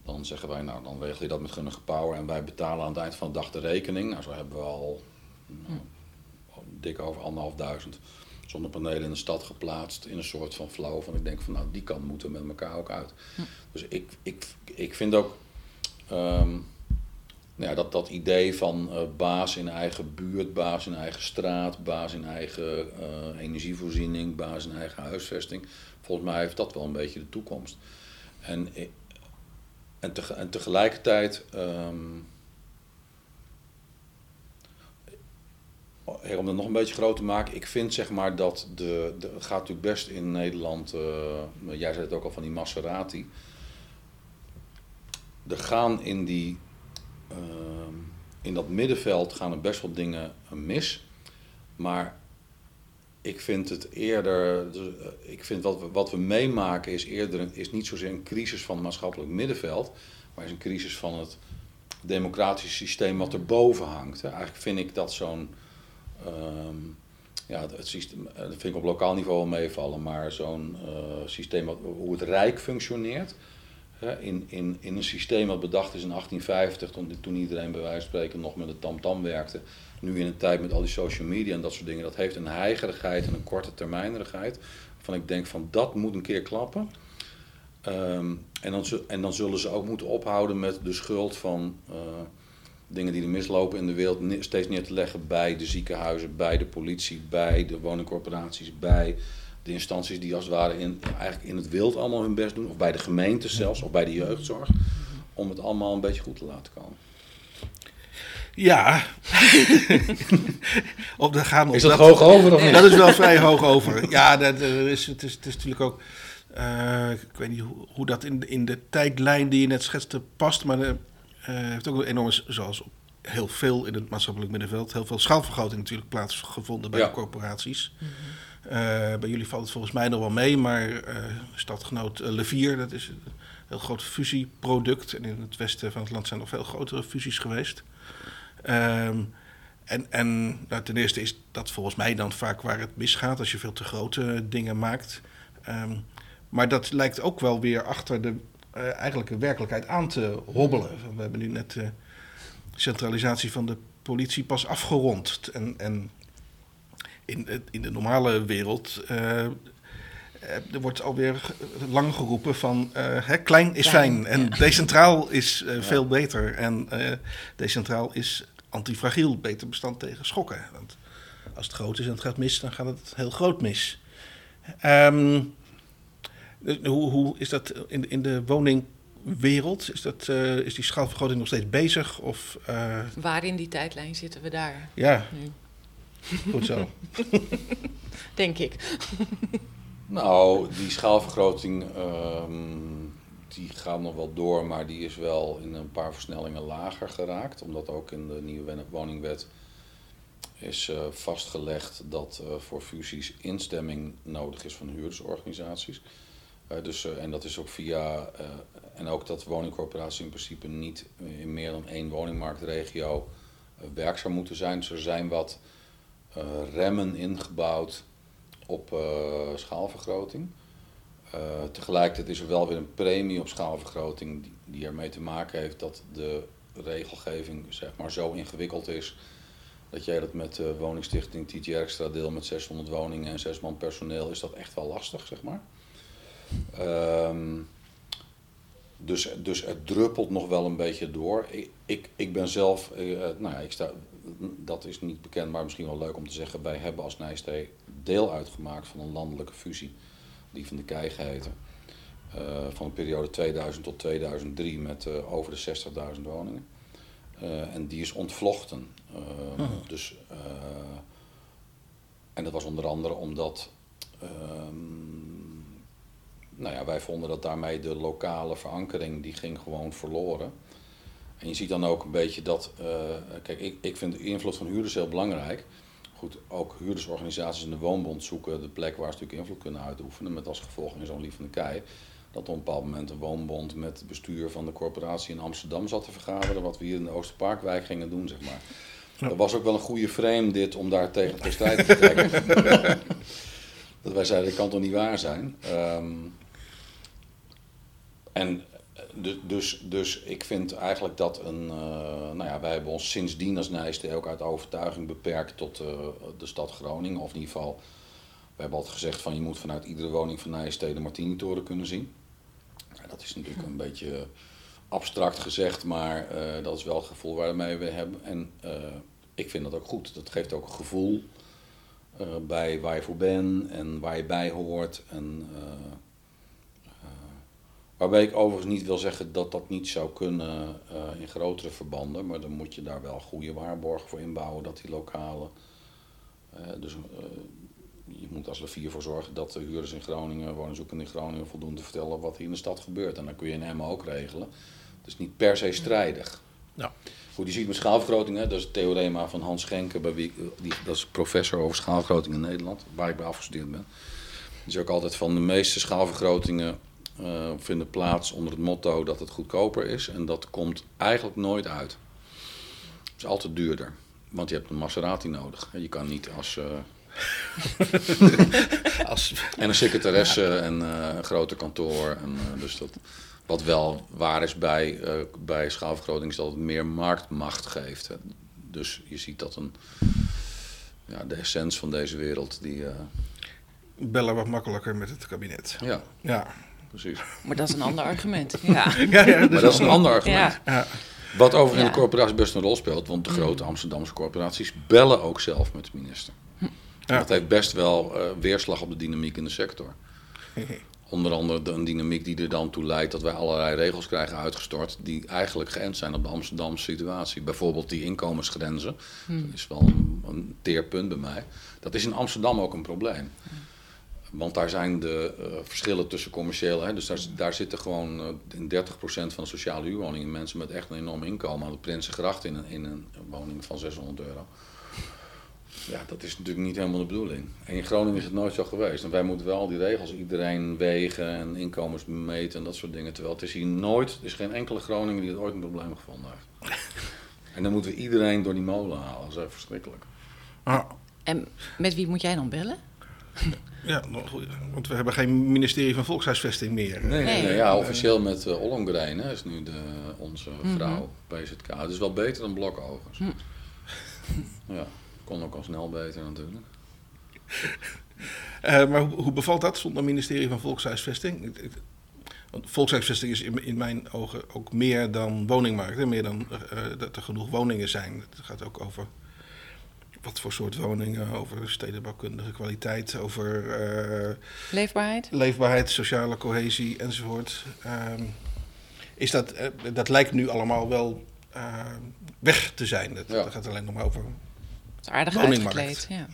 Dan zeggen wij, nou dan regel je dat met Gunnige Power en wij betalen aan het eind van de dag de rekening. Nou, zo hebben we al nou, dik over anderhalfduizend zonnepanelen in de stad geplaatst in een soort van flow van ik denk van nou die kant moeten we met elkaar ook uit. Dus ik, ik, ik vind ook ehm, nou ja, dat, dat idee van eh, baas in eigen buurt, baas in eigen straat, baas in eigen eh, energievoorziening, baas in eigen huisvesting. Volgens mij heeft dat wel een beetje de toekomst. En, i- en, tege- en tegelijkertijd, ehm, om het nog een beetje groter te maken, ik vind zeg maar dat de, gaat natuurlijk best in Nederland, eh, jij zei het ook al van die Maserati. Er gaan in, die, in dat middenveld gaan er best wel dingen mis. Maar ik vind het eerder, dus, eh, ik vind wat we, wat we meemaken is eerder is niet zozeer een crisis van het maatschappelijk middenveld, maar is een crisis van het democratische systeem wat erboven hangt. Eigenlijk vind ik dat zo'n Ehm, ja, het- systeem, eh, dat vind ik op lokaal niveau wel meevallen, maar zo'n eh, systeem, wat, hoe het Rijk functioneert, in, in, in een systeem wat bedacht is in 1850, toen, toen iedereen bij wijze van spreken nog met de tamtam werkte, nu in een tijd met al die social media en dat soort dingen, dat heeft een heigerigheid en een korte termijnerigheid, van ik denk van dat moet een keer klappen. Ehm, en, dan, en dan zullen ze ook moeten ophouden met de schuld van eh, dingen die er mislopen in de wereld steeds neer te leggen bij de ziekenhuizen, bij de politie, bij de woningcorporaties, bij de instanties die als het ware in, eigenlijk in het wild allemaal hun best doen, of bij de gemeente zelfs, of bij de jeugdzorg, om het allemaal een beetje goed te laten komen. Ja. Op de gaan op Is dat hoog over of niet? Dat is wel vrij hoog over. Ja, dat, eh, is, het, is, het is natuurlijk ook. eh, ik weet niet hoe, hoe dat in, de- in de tijdlijn die je net schetste past. Maar het heeft ook een enorme, zoals op heel veel in het maatschappelijk middenveld, heel veel schaalvergroting natuurlijk plaatsgevonden bij Ja. de corporaties. Eh, bij jullie valt het volgens mij nog wel mee, maar eh, stadgenoot eh, Levier, dat is een heel groot fusieproduct. En in het westen van het land zijn nog veel grotere fusies geweest. Ehm, en en nou, ten eerste is dat volgens mij dan vaak waar het misgaat als je veel te grote dingen maakt. Ehm, maar dat lijkt ook wel weer achter de eh, eigenlijke werkelijkheid aan te hobbelen. We hebben nu net de centralisatie van de politie pas afgerond. En, en in, in de normale wereld eh, eh, er wordt alweer lang geroepen van eh, hè, klein is Klein, fijn en ja. decentraal is veel beter. En eh, decentraal is antifragiel, beter bestand tegen schokken. Want als het groot is en het gaat mis, dan gaat het heel groot mis. Ehm, dus hoe, hoe is dat in, in de woningwereld? Is, dat, is die schaalvergroting nog steeds bezig? Of Waar in die tijdlijn zitten we daar ja, nu? Goed zo. Denk ik. Nou, die schaalvergroting ehm, die gaat nog wel door, maar die is wel in een paar versnellingen lager geraakt. Omdat ook in de nieuwe woningwet is eh, vastgelegd dat eh, voor fusies instemming nodig is van huurdersorganisaties. Eh, dus, eh, en dat is ook via, eh, en ook dat woningcorporaties in principe niet in meer dan één woningmarktregio werkzaam moeten zijn. Dus er zijn wat remmen ingebouwd op eh, schaalvergroting. Eh, tegelijkertijd is er wel weer een premie op schaalvergroting die, ermee te maken heeft dat de regelgeving zeg maar, zo ingewikkeld is dat jij dat met de woningstichting TT Extra deel met 600 woningen en 6 man personeel, is dat echt wel lastig, zeg maar. Ehm, dus, dus het druppelt nog wel een beetje door. Ik, ik, ik ben zelf, eh, nou ja, ik sta, dat is niet bekend, maar misschien wel leuk om te zeggen. Wij hebben als Nijstee deel uitgemaakt van een landelijke fusie, die van de Kei geheten. Uh, van de periode 2000 tot 2003 met uh, over de 60.000 woningen. Uh, en die is ontvlochten. Uh, dus, en dat was onder andere omdat nou ja, wij vonden dat daarmee de lokale verankering die ging gewoon verloren. En je ziet dan ook een beetje dat, kijk, ik, ik vind de invloed van huurders heel belangrijk. Goed, ook huurdersorganisaties in de woonbond zoeken de plek waar ze natuurlijk invloed kunnen uitoefenen. Met als gevolg in zo'n lief van de kei dat op een bepaald moment een woonbond met het bestuur van de corporatie in Amsterdam zat te vergaderen, wat we hier in de Oosterparkwijk gingen doen, zeg maar. Ja. Dat was ook wel een goede frame dit om daar tegen te trekken. dat wij zeiden, dat kan toch niet waar zijn. Um, en dus, dus, ik vind eigenlijk dat een, uh, nou ja, wij hebben ons sindsdien als Nijste ook uit overtuiging beperkt tot uh, de stad Groningen, of in ieder geval we hebben altijd gezegd van je moet vanuit iedere woning van Nijstede de Martini-toren kunnen zien. Dat is natuurlijk een beetje abstract gezegd, maar uh, dat is wel het gevoel waarmee we hebben. En ik vind dat ook goed. Dat geeft ook een gevoel bij waar je voor bent en waar je bij hoort. En, waarbij ik overigens niet wil zeggen dat dat niet zou kunnen in grotere verbanden, maar dan moet je daar wel goede waarborgen voor inbouwen dat die lokale. dus je moet als vier voor zorgen dat de huurders in Groningen, woningzoekenden in Groningen, voldoende vertellen wat hier in de stad gebeurt. En dan kun je in Emmen ook regelen. Het is niet per se strijdig. Ja. Goed, je ziet met schaalvergroting, hè, dat is het theorema van Hans Schenken, bij wie, die, dat is professor over schaalvergroting in Nederland, waar ik bij afgestudeerd ben. Die is ook altijd van de meeste schaalvergrotingen uh, vinden plaats onder het motto dat het goedkoper is. En dat komt eigenlijk nooit uit. Het is altijd duurder. Want je hebt een Maserati nodig. Je kan niet als... Uh, Als... En een secretaresse en uh, een groter kantoor. En, uh, dus dat, wat wel waar is bij, uh, bij schaalvergroting is dat het meer marktmacht geeft. Hè. Dus je ziet dat een, ja, de essentie van deze wereld die... Bellen wat makkelijker met het kabinet. Ja. ja. Precies. Maar dat is een ander argument. Ja. ja, ja maar dat is een ander argument. Ja. Wat overigens in de corporatie best een rol speelt, want de grote Amsterdamse corporaties bellen ook zelf met de minister. Ja. Dat heeft best wel uh, weerslag op de dynamiek in de sector. Onder andere de, een dynamiek die er dan toe leidt dat wij allerlei regels krijgen uitgestort die eigenlijk geënt zijn op de Amsterdamse situatie. Bijvoorbeeld die inkomensgrenzen, hmm. dat is wel een, een, teerpunt bij mij. Dat is in Amsterdam ook een probleem. Want daar zijn de uh, verschillen tussen commerciële, hè, dus daar, daar zitten gewoon uh, in 30% van de sociale huurwoningen mensen met echt een enorm inkomen aan de Prinsengracht in een, in een woning van 600 euro. Ja, dat is natuurlijk niet helemaal de bedoeling. En in Groningen is het nooit zo geweest. En wij moeten wel die regels, iedereen wegen en inkomens meten en dat soort dingen. Terwijl het is hier nooit, er is geen enkele Groninger die het ooit een probleem gevonden heeft. en dan moeten we iedereen door die molen halen. Dat is echt verschrikkelijk. Ah. En met wie moet jij dan bellen? Ja, want we hebben geen ministerie van Volkshuisvesting meer. Nee, nee, nee ja, officieel met uh, Ollongren is nu de, onze vrouw mm -hmm. PZK. Het is wel beter dan Blokovers. Mm. Ja. Kon ook al snel beter natuurlijk. Uh, maar hoe, hoe, bevalt dat zonder ministerie van Volkshuisvesting? Want volkshuisvesting is in, in, mijn ogen ook meer dan woningmarkt. Meer dan uh, dat er genoeg woningen zijn. Het gaat ook over wat voor soort woningen, over stedenbouwkundige kwaliteit, over... Uh, leefbaarheid? Leefbaarheid, sociale cohesie enzovoort. Uh, is dat, dat lijkt nu allemaal wel weg te zijn. Dat, ja. dat gaat alleen nog maar over aardig uitgekleed. Ja.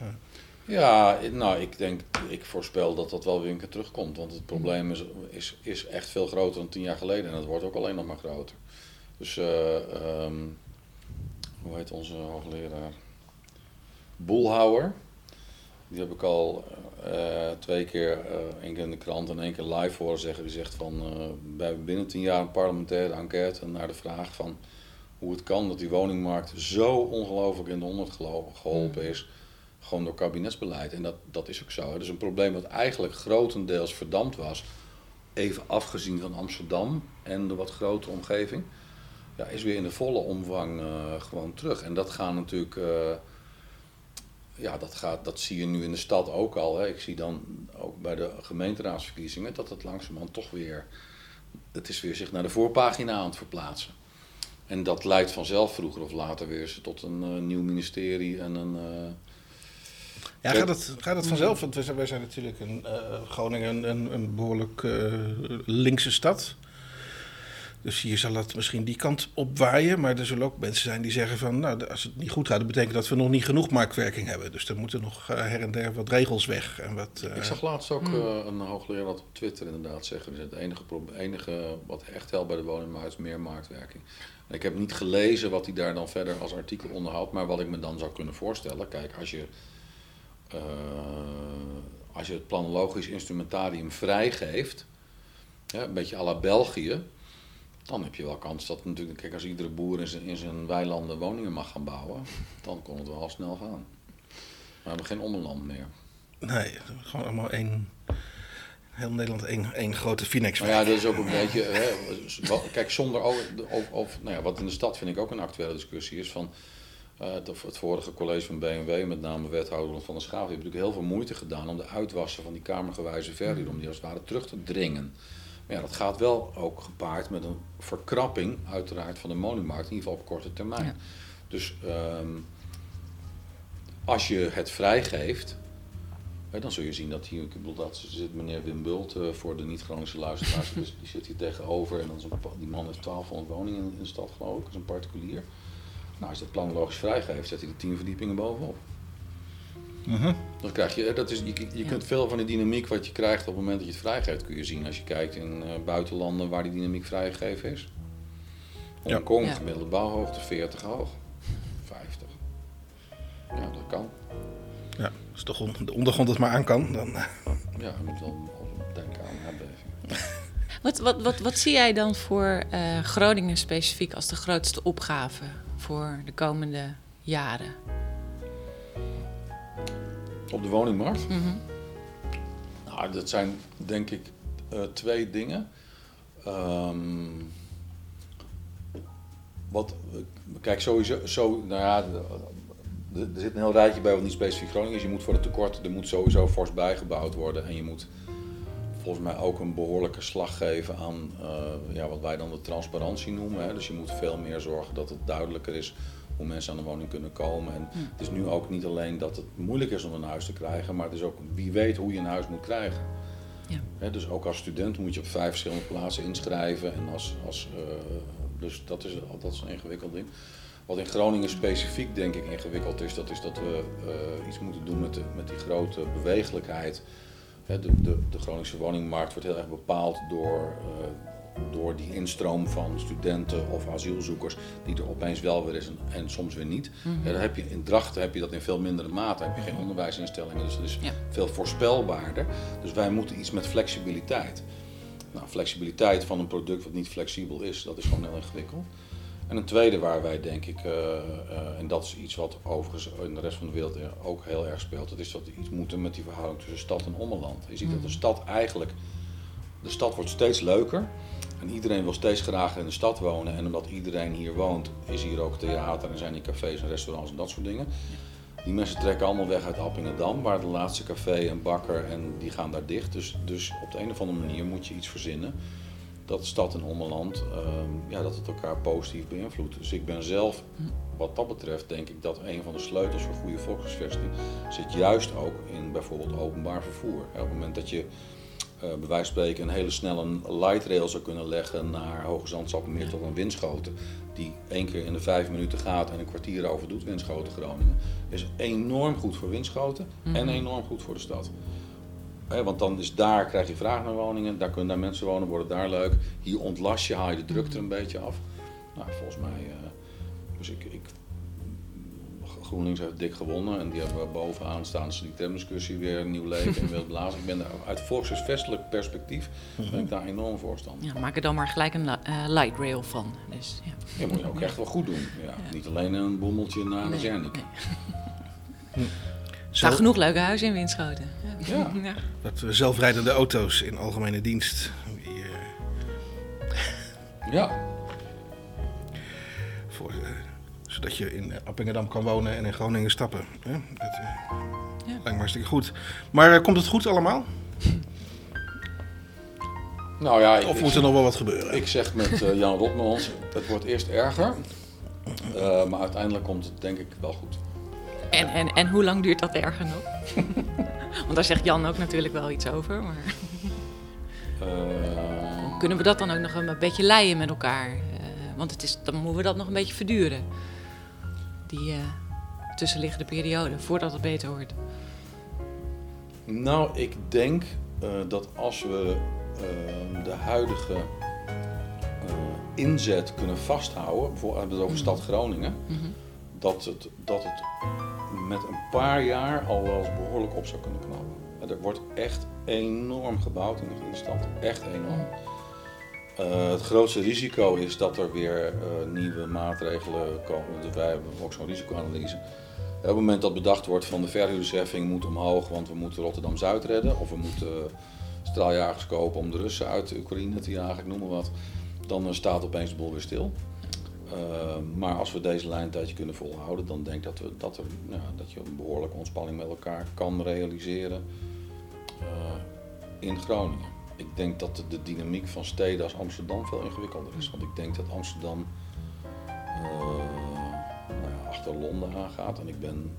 ja, nou, ik denk, ik voorspel dat dat wel weer een keer terugkomt. Want het probleem is, is, is echt veel groter dan tien jaar geleden. En het wordt ook alleen nog maar groter. Dus, uh, um, hoe heet onze hoogleraar? Boelhouwer. Die heb ik al uh, twee keer, uh, één keer in de krant en één keer live horen zeggen. Die zegt van, wij hebben binnen tien jaar een parlementaire enquête naar de vraag van hoe het kan dat die woningmarkt zo ongelooflijk in de honderd geholpen is. Gewoon door kabinetsbeleid. En dat, dat is ook zo. Het is een probleem dat eigenlijk grotendeels verdampt was. Even afgezien van Amsterdam en de wat grotere omgeving. ja, is weer in de volle omvang eh, gewoon terug. En dat gaat natuurlijk, eh, ja, dat, gaat, dat zie je nu in de stad ook al. Hè. Ik zie dan ook bij de gemeenteraadsverkiezingen dat het langzamerhand toch weer, het is weer zich naar de voorpagina aan het verplaatsen. En dat leidt vanzelf vroeger of later weer tot een eh, nieuw ministerie en een... eh, Ja, gaat het, gaat het vanzelf? Want wij zijn, wij zijn natuurlijk een, eh, Groningen een, een behoorlijk eh, linkse stad. Dus hier zal het misschien die kant op waaien. Maar er zullen ook mensen zijn die zeggen van... nou, als het niet goed gaat, dat betekent dat we nog niet genoeg marktwerking hebben. Dus er moeten nog eh, her en der wat regels weg. En wat, eh, Ik zag laatst ook eh, een hoogleraar dat op Twitter inderdaad zeggen. Dus het enige, enige wat echt helpt bij de woningmarkt is meer marktwerking. En ik heb niet gelezen wat hij daar dan verder als artikel onderhoudt. Maar wat ik me dan zou kunnen voorstellen. Kijk, als je, eh, als je het planologisch instrumentarium vrijgeeft. Ja, een beetje à la België. Dan heb je wel kans dat natuurlijk, kijk, als iedere boer in zijn, in zijn weilanden woningen mag gaan bouwen, dan kon het wel al snel gaan. Maar we hebben geen omland meer. Nee, gewoon allemaal één... Heel Nederland één, één grote Finex. Maar ja, dat is ook een beetje. Hè, kijk, zonder. Of, of, of, nou ja, wat in de stad vind ik ook een actuele discussie is van. eh, het, het vorige college van BMW, met name wethouder van der Schaaf, die heeft natuurlijk heel veel moeite gedaan om de uitwassen van die kamergewijze verhuur, om die als het ware terug te dringen. Maar ja, dat gaat wel ook gepaard met een verkrapping, uiteraard, van de woningmarkt, in ieder geval op korte termijn. Ja. Dus ehm, als je het vrijgeeft, Hè, dan zul je zien dat hier, ik bedoel, dat zit meneer Wim Bult eh, voor de niet-Groningse luisteraars, dus die zit hier tegenover en dan is een, die man heeft 1200 woningen in, in de stad geloof ik, dat is een particulier. Nou, als je dat planologisch vrijgeeft, zet hij er 10 verdiepingen bovenop. Dan krijg je, dat is, je, je Ja. kunt veel van de dynamiek wat je krijgt op het moment dat je het vrijgeeft, kun je zien als je kijkt in eh, buitenlanden waar die dynamiek vrijgegeven is. Ja. Hongkong, Ja. gemiddelde bouwhoogte 40 hoog, 50. Ja, dat kan. Ja, als de, grond, de ondergrond het maar aan kan, dan... eh, Ja, je moet wel denken aan een aardbeving. Wat, wat, wat, wat zie jij dan voor eh, Groningen specifiek als de grootste opgave voor de komende jaren? Op de woningmarkt? Mhm. Nou, dat zijn denk ik eh, twee dingen. Ehm, wat, kijk, sowieso, zo, nou ja, er zit een heel rijtje bij wat niet specifiek Groningen is. Je moet voor het tekort, er moet sowieso fors bijgebouwd worden. En je moet volgens mij ook een behoorlijke slag geven aan eh, ja, wat wij dan de transparantie noemen. Hè. Dus je moet veel meer zorgen dat het duidelijker is hoe mensen aan de woning kunnen komen. En het is nu ook niet alleen dat het moeilijk is om een huis te krijgen, maar het is ook wie weet hoe je een huis moet krijgen. Ja. Dus ook als student moet je op vijf verschillende plaatsen inschrijven. En als, als, eh, dus dat is, dat is een ingewikkeld ding. Wat in Groningen specifiek denk ik ingewikkeld is, dat is dat we eh, iets moeten doen met, de, met die grote bewegelijkheid. De, de, de Groningse woningmarkt wordt heel erg bepaald door, eh, door die instroom van studenten of asielzoekers, die er opeens wel weer is en, en soms weer niet. Dan heb je, in Drachten heb je dat in veel mindere mate, heb je geen onderwijsinstellingen, dus dat is Ja. veel voorspelbaarder. Dus wij moeten iets met flexibiliteit. Nou, flexibiliteit van een product wat niet flexibel is, dat is gewoon heel ingewikkeld. En een tweede waar wij denk ik, eh, eh, en dat is iets wat overigens in de rest van de wereld ook heel erg speelt, dat is dat we iets moeten met die verhouding tussen stad en ommeland. Je ziet dat de stad eigenlijk, de stad wordt steeds leuker en iedereen wil steeds graag in de stad wonen. En omdat iedereen hier woont, is hier ook theater en zijn hier cafés en restaurants en dat soort dingen. Die mensen trekken allemaal weg uit Appingedam, waar de laatste café en bakker en die gaan daar dicht. Dus, dus op de een of andere manier moet je iets verzinnen dat stad en ommeland, ehm, ja, dat het elkaar positief beïnvloedt. Dus ik ben zelf, wat dat betreft, denk ik dat een van de sleutels voor goede volkshuisvesting zit juist ook in bijvoorbeeld openbaar vervoer. Op het moment dat je eh bij wijze van spreken een hele snelle light rail zou kunnen leggen naar Hoge Zand-Sappemeer tot een Winschoten, die één keer in de vijf minuten gaat en een kwartier over doet, Winschoten Groningen, is enorm goed voor Winschoten en enorm goed voor de stad. Want dan is daar, krijg je vraag naar woningen, daar kunnen daar mensen wonen, wordt het daar leuk. Hier ontlast je, haal je de drukte er een beetje af. Nou, volgens mij, eh, dus ik, ik, GroenLinks heeft dik gewonnen en die hebben we bovenaan staan ze die termdiscussie weer een nieuw leven in wil blazen. Ik ben daar uit volkshuisvestelijk perspectief ben ik daar enorm voorstander. Ja, maak er dan maar gelijk een li- eh, light rail van. Dus, ja. Ja, moet je ook echt wel goed doen. Ja, Niet alleen een bommeltje naar de Nee, Zernik. nee. Er Zo, staan genoeg leuke huizen in Winschoten. Ja. ja. dat we zelfrijdende auto's in algemene dienst. Die, eh, Ja, Voor, eh, zodat je in Appingedam kan wonen en in Groningen stappen. Hè? Dat eh, Ja. lijkt me hartstikke goed. Maar eh, komt het goed allemaal? Nou ja, Of moet er nog wel wat gebeuren? Ik zeg met eh, Jan Rotmans, het wordt eerst erger. eh, maar uiteindelijk komt het denk ik wel goed. En, en, en hoe lang duurt dat erger nog? Want daar zegt Jan ook natuurlijk wel iets over. Maar Eh, kunnen we dat dan ook nog een beetje leien met elkaar? Eh, want het is, dan moeten we dat nog een beetje verduren. Die eh, tussenliggende periode, voordat het beter wordt. nou, ik denk eh, dat als we eh, de huidige eh, inzet kunnen vasthouden, bijvoorbeeld hebben we het over stad Groningen, Mhm. dat het, dat het met een paar jaar al wel eens behoorlijk op zou kunnen knappen. En Er wordt echt enorm gebouwd in de Ginstad, echt enorm. Eh, het grootste risico is dat er weer eh, nieuwe maatregelen komen. Want wij hebben ook zo'n risicoanalyse. Op het moment dat bedacht wordt van de verhuurdersheffing moet omhoog, want we moeten Rotterdam-Zuid redden. Of we moeten eh, straaljagers kopen om de Russen uit de Oekraïne te jagen, ik noem wat. Dan staat opeens de boel weer stil. Maar als we deze lijn een tijdje kunnen volhouden, dan denk ik dat, we, dat, nou, dat je een behoorlijke ontspanning met elkaar kan realiseren in Groningen. Ik denk dat de, dynamiek van steden als Amsterdam veel ingewikkelder is. Want ik denk dat Amsterdam eh, nou ja, achter Londen aangaat. En ik ben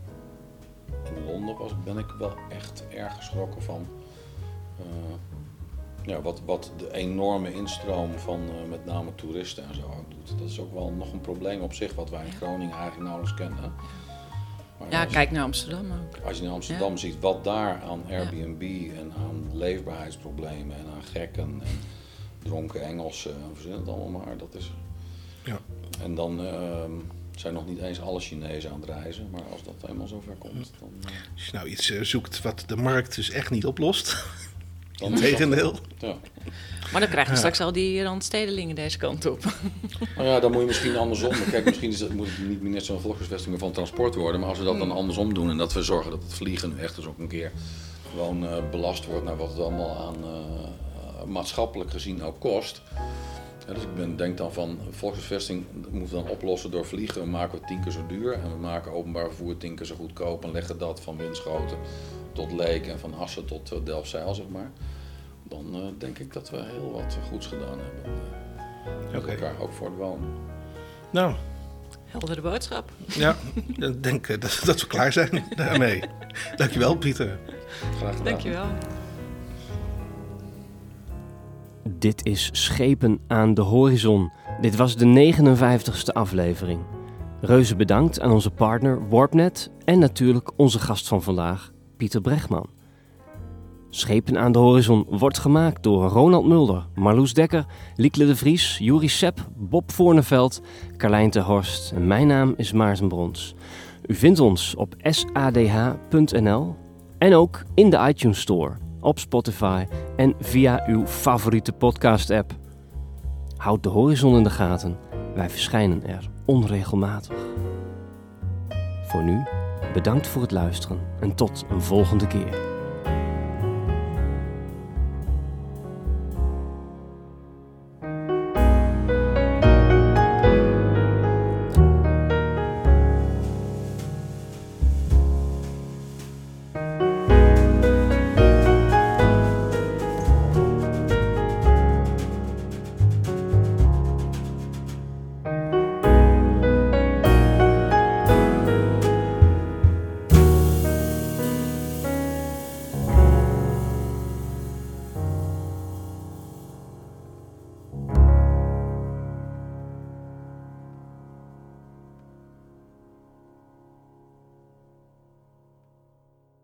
in Londen was, ben ik wel echt erg geschrokken van eh, ja, wat, wat de enorme instroom van eh, met name toeristen en zo ook doet. Dat is ook wel nog een probleem op zich wat wij in Groningen eigenlijk nauwelijks kennen. Maar Ja, als- kijk naar Amsterdam ook. als je in Amsterdam ziet wat daar aan Airbnb en aan leefbaarheidsproblemen en aan gekken en dronken Engelsen, en verzin het allemaal maar, dat is... Ja. En dan ehm, zijn nog niet eens alle Chinezen aan het reizen, maar als dat eenmaal zover komt, dan... eh, Als je nou iets eh, zoekt wat de markt dus echt niet oplost. Dan. Ja. Maar dan krijg je straks al die randstedelingen deze kant op. Nou ja, dan moet je misschien andersom. Kijk, misschien is het, moet het niet minister van Volkshuisvesting maar van transport worden. Maar als we dat dan andersom doen en dat we zorgen dat het vliegen nu echt eens ook een keer gewoon eh, belast wordt naar wat het allemaal aan eh, maatschappelijk gezien ook kost. Ja, dus ik ben, denk dan van volkshuisvesting moeten we dan oplossen door vliegen. maken we tien keer zo duur en we maken openbaar vervoer tien keer zo goedkoop. En leggen dat van Winschoten tot Leek en van Assen tot uh, Delfzijl, zeg maar. Dan uh, denk ik dat we heel wat goeds gedaan hebben. Uh, Oké. elkaar ook voor het wonen. Nou, Heldere boodschap. ja, ik denk eh, dat, dat we klaar zijn daarmee. Dankjewel, Pieter. Graag gedaan. Dankjewel. Dit is Schepen aan de Horizon. Dit was de 59ste aflevering. Reuze bedankt aan onze partner Warpnet en natuurlijk onze gast van vandaag, Pieter Bregman. Schepen aan de Horizon wordt gemaakt door Ronald Mulder, Marloes Dekker, Liekle de Vries, Juri Sepp, Bob Voorneveld, Carlijn ter Horst en mijn naam is Maarten Brons. U vindt ons op sadh.nl en ook in de iTunes Store, op Spotify en via uw favoriete podcast-app. Houd de horizon in de gaten, wij verschijnen er onregelmatig. Voor nu, bedankt voor het luisteren en tot een volgende keer.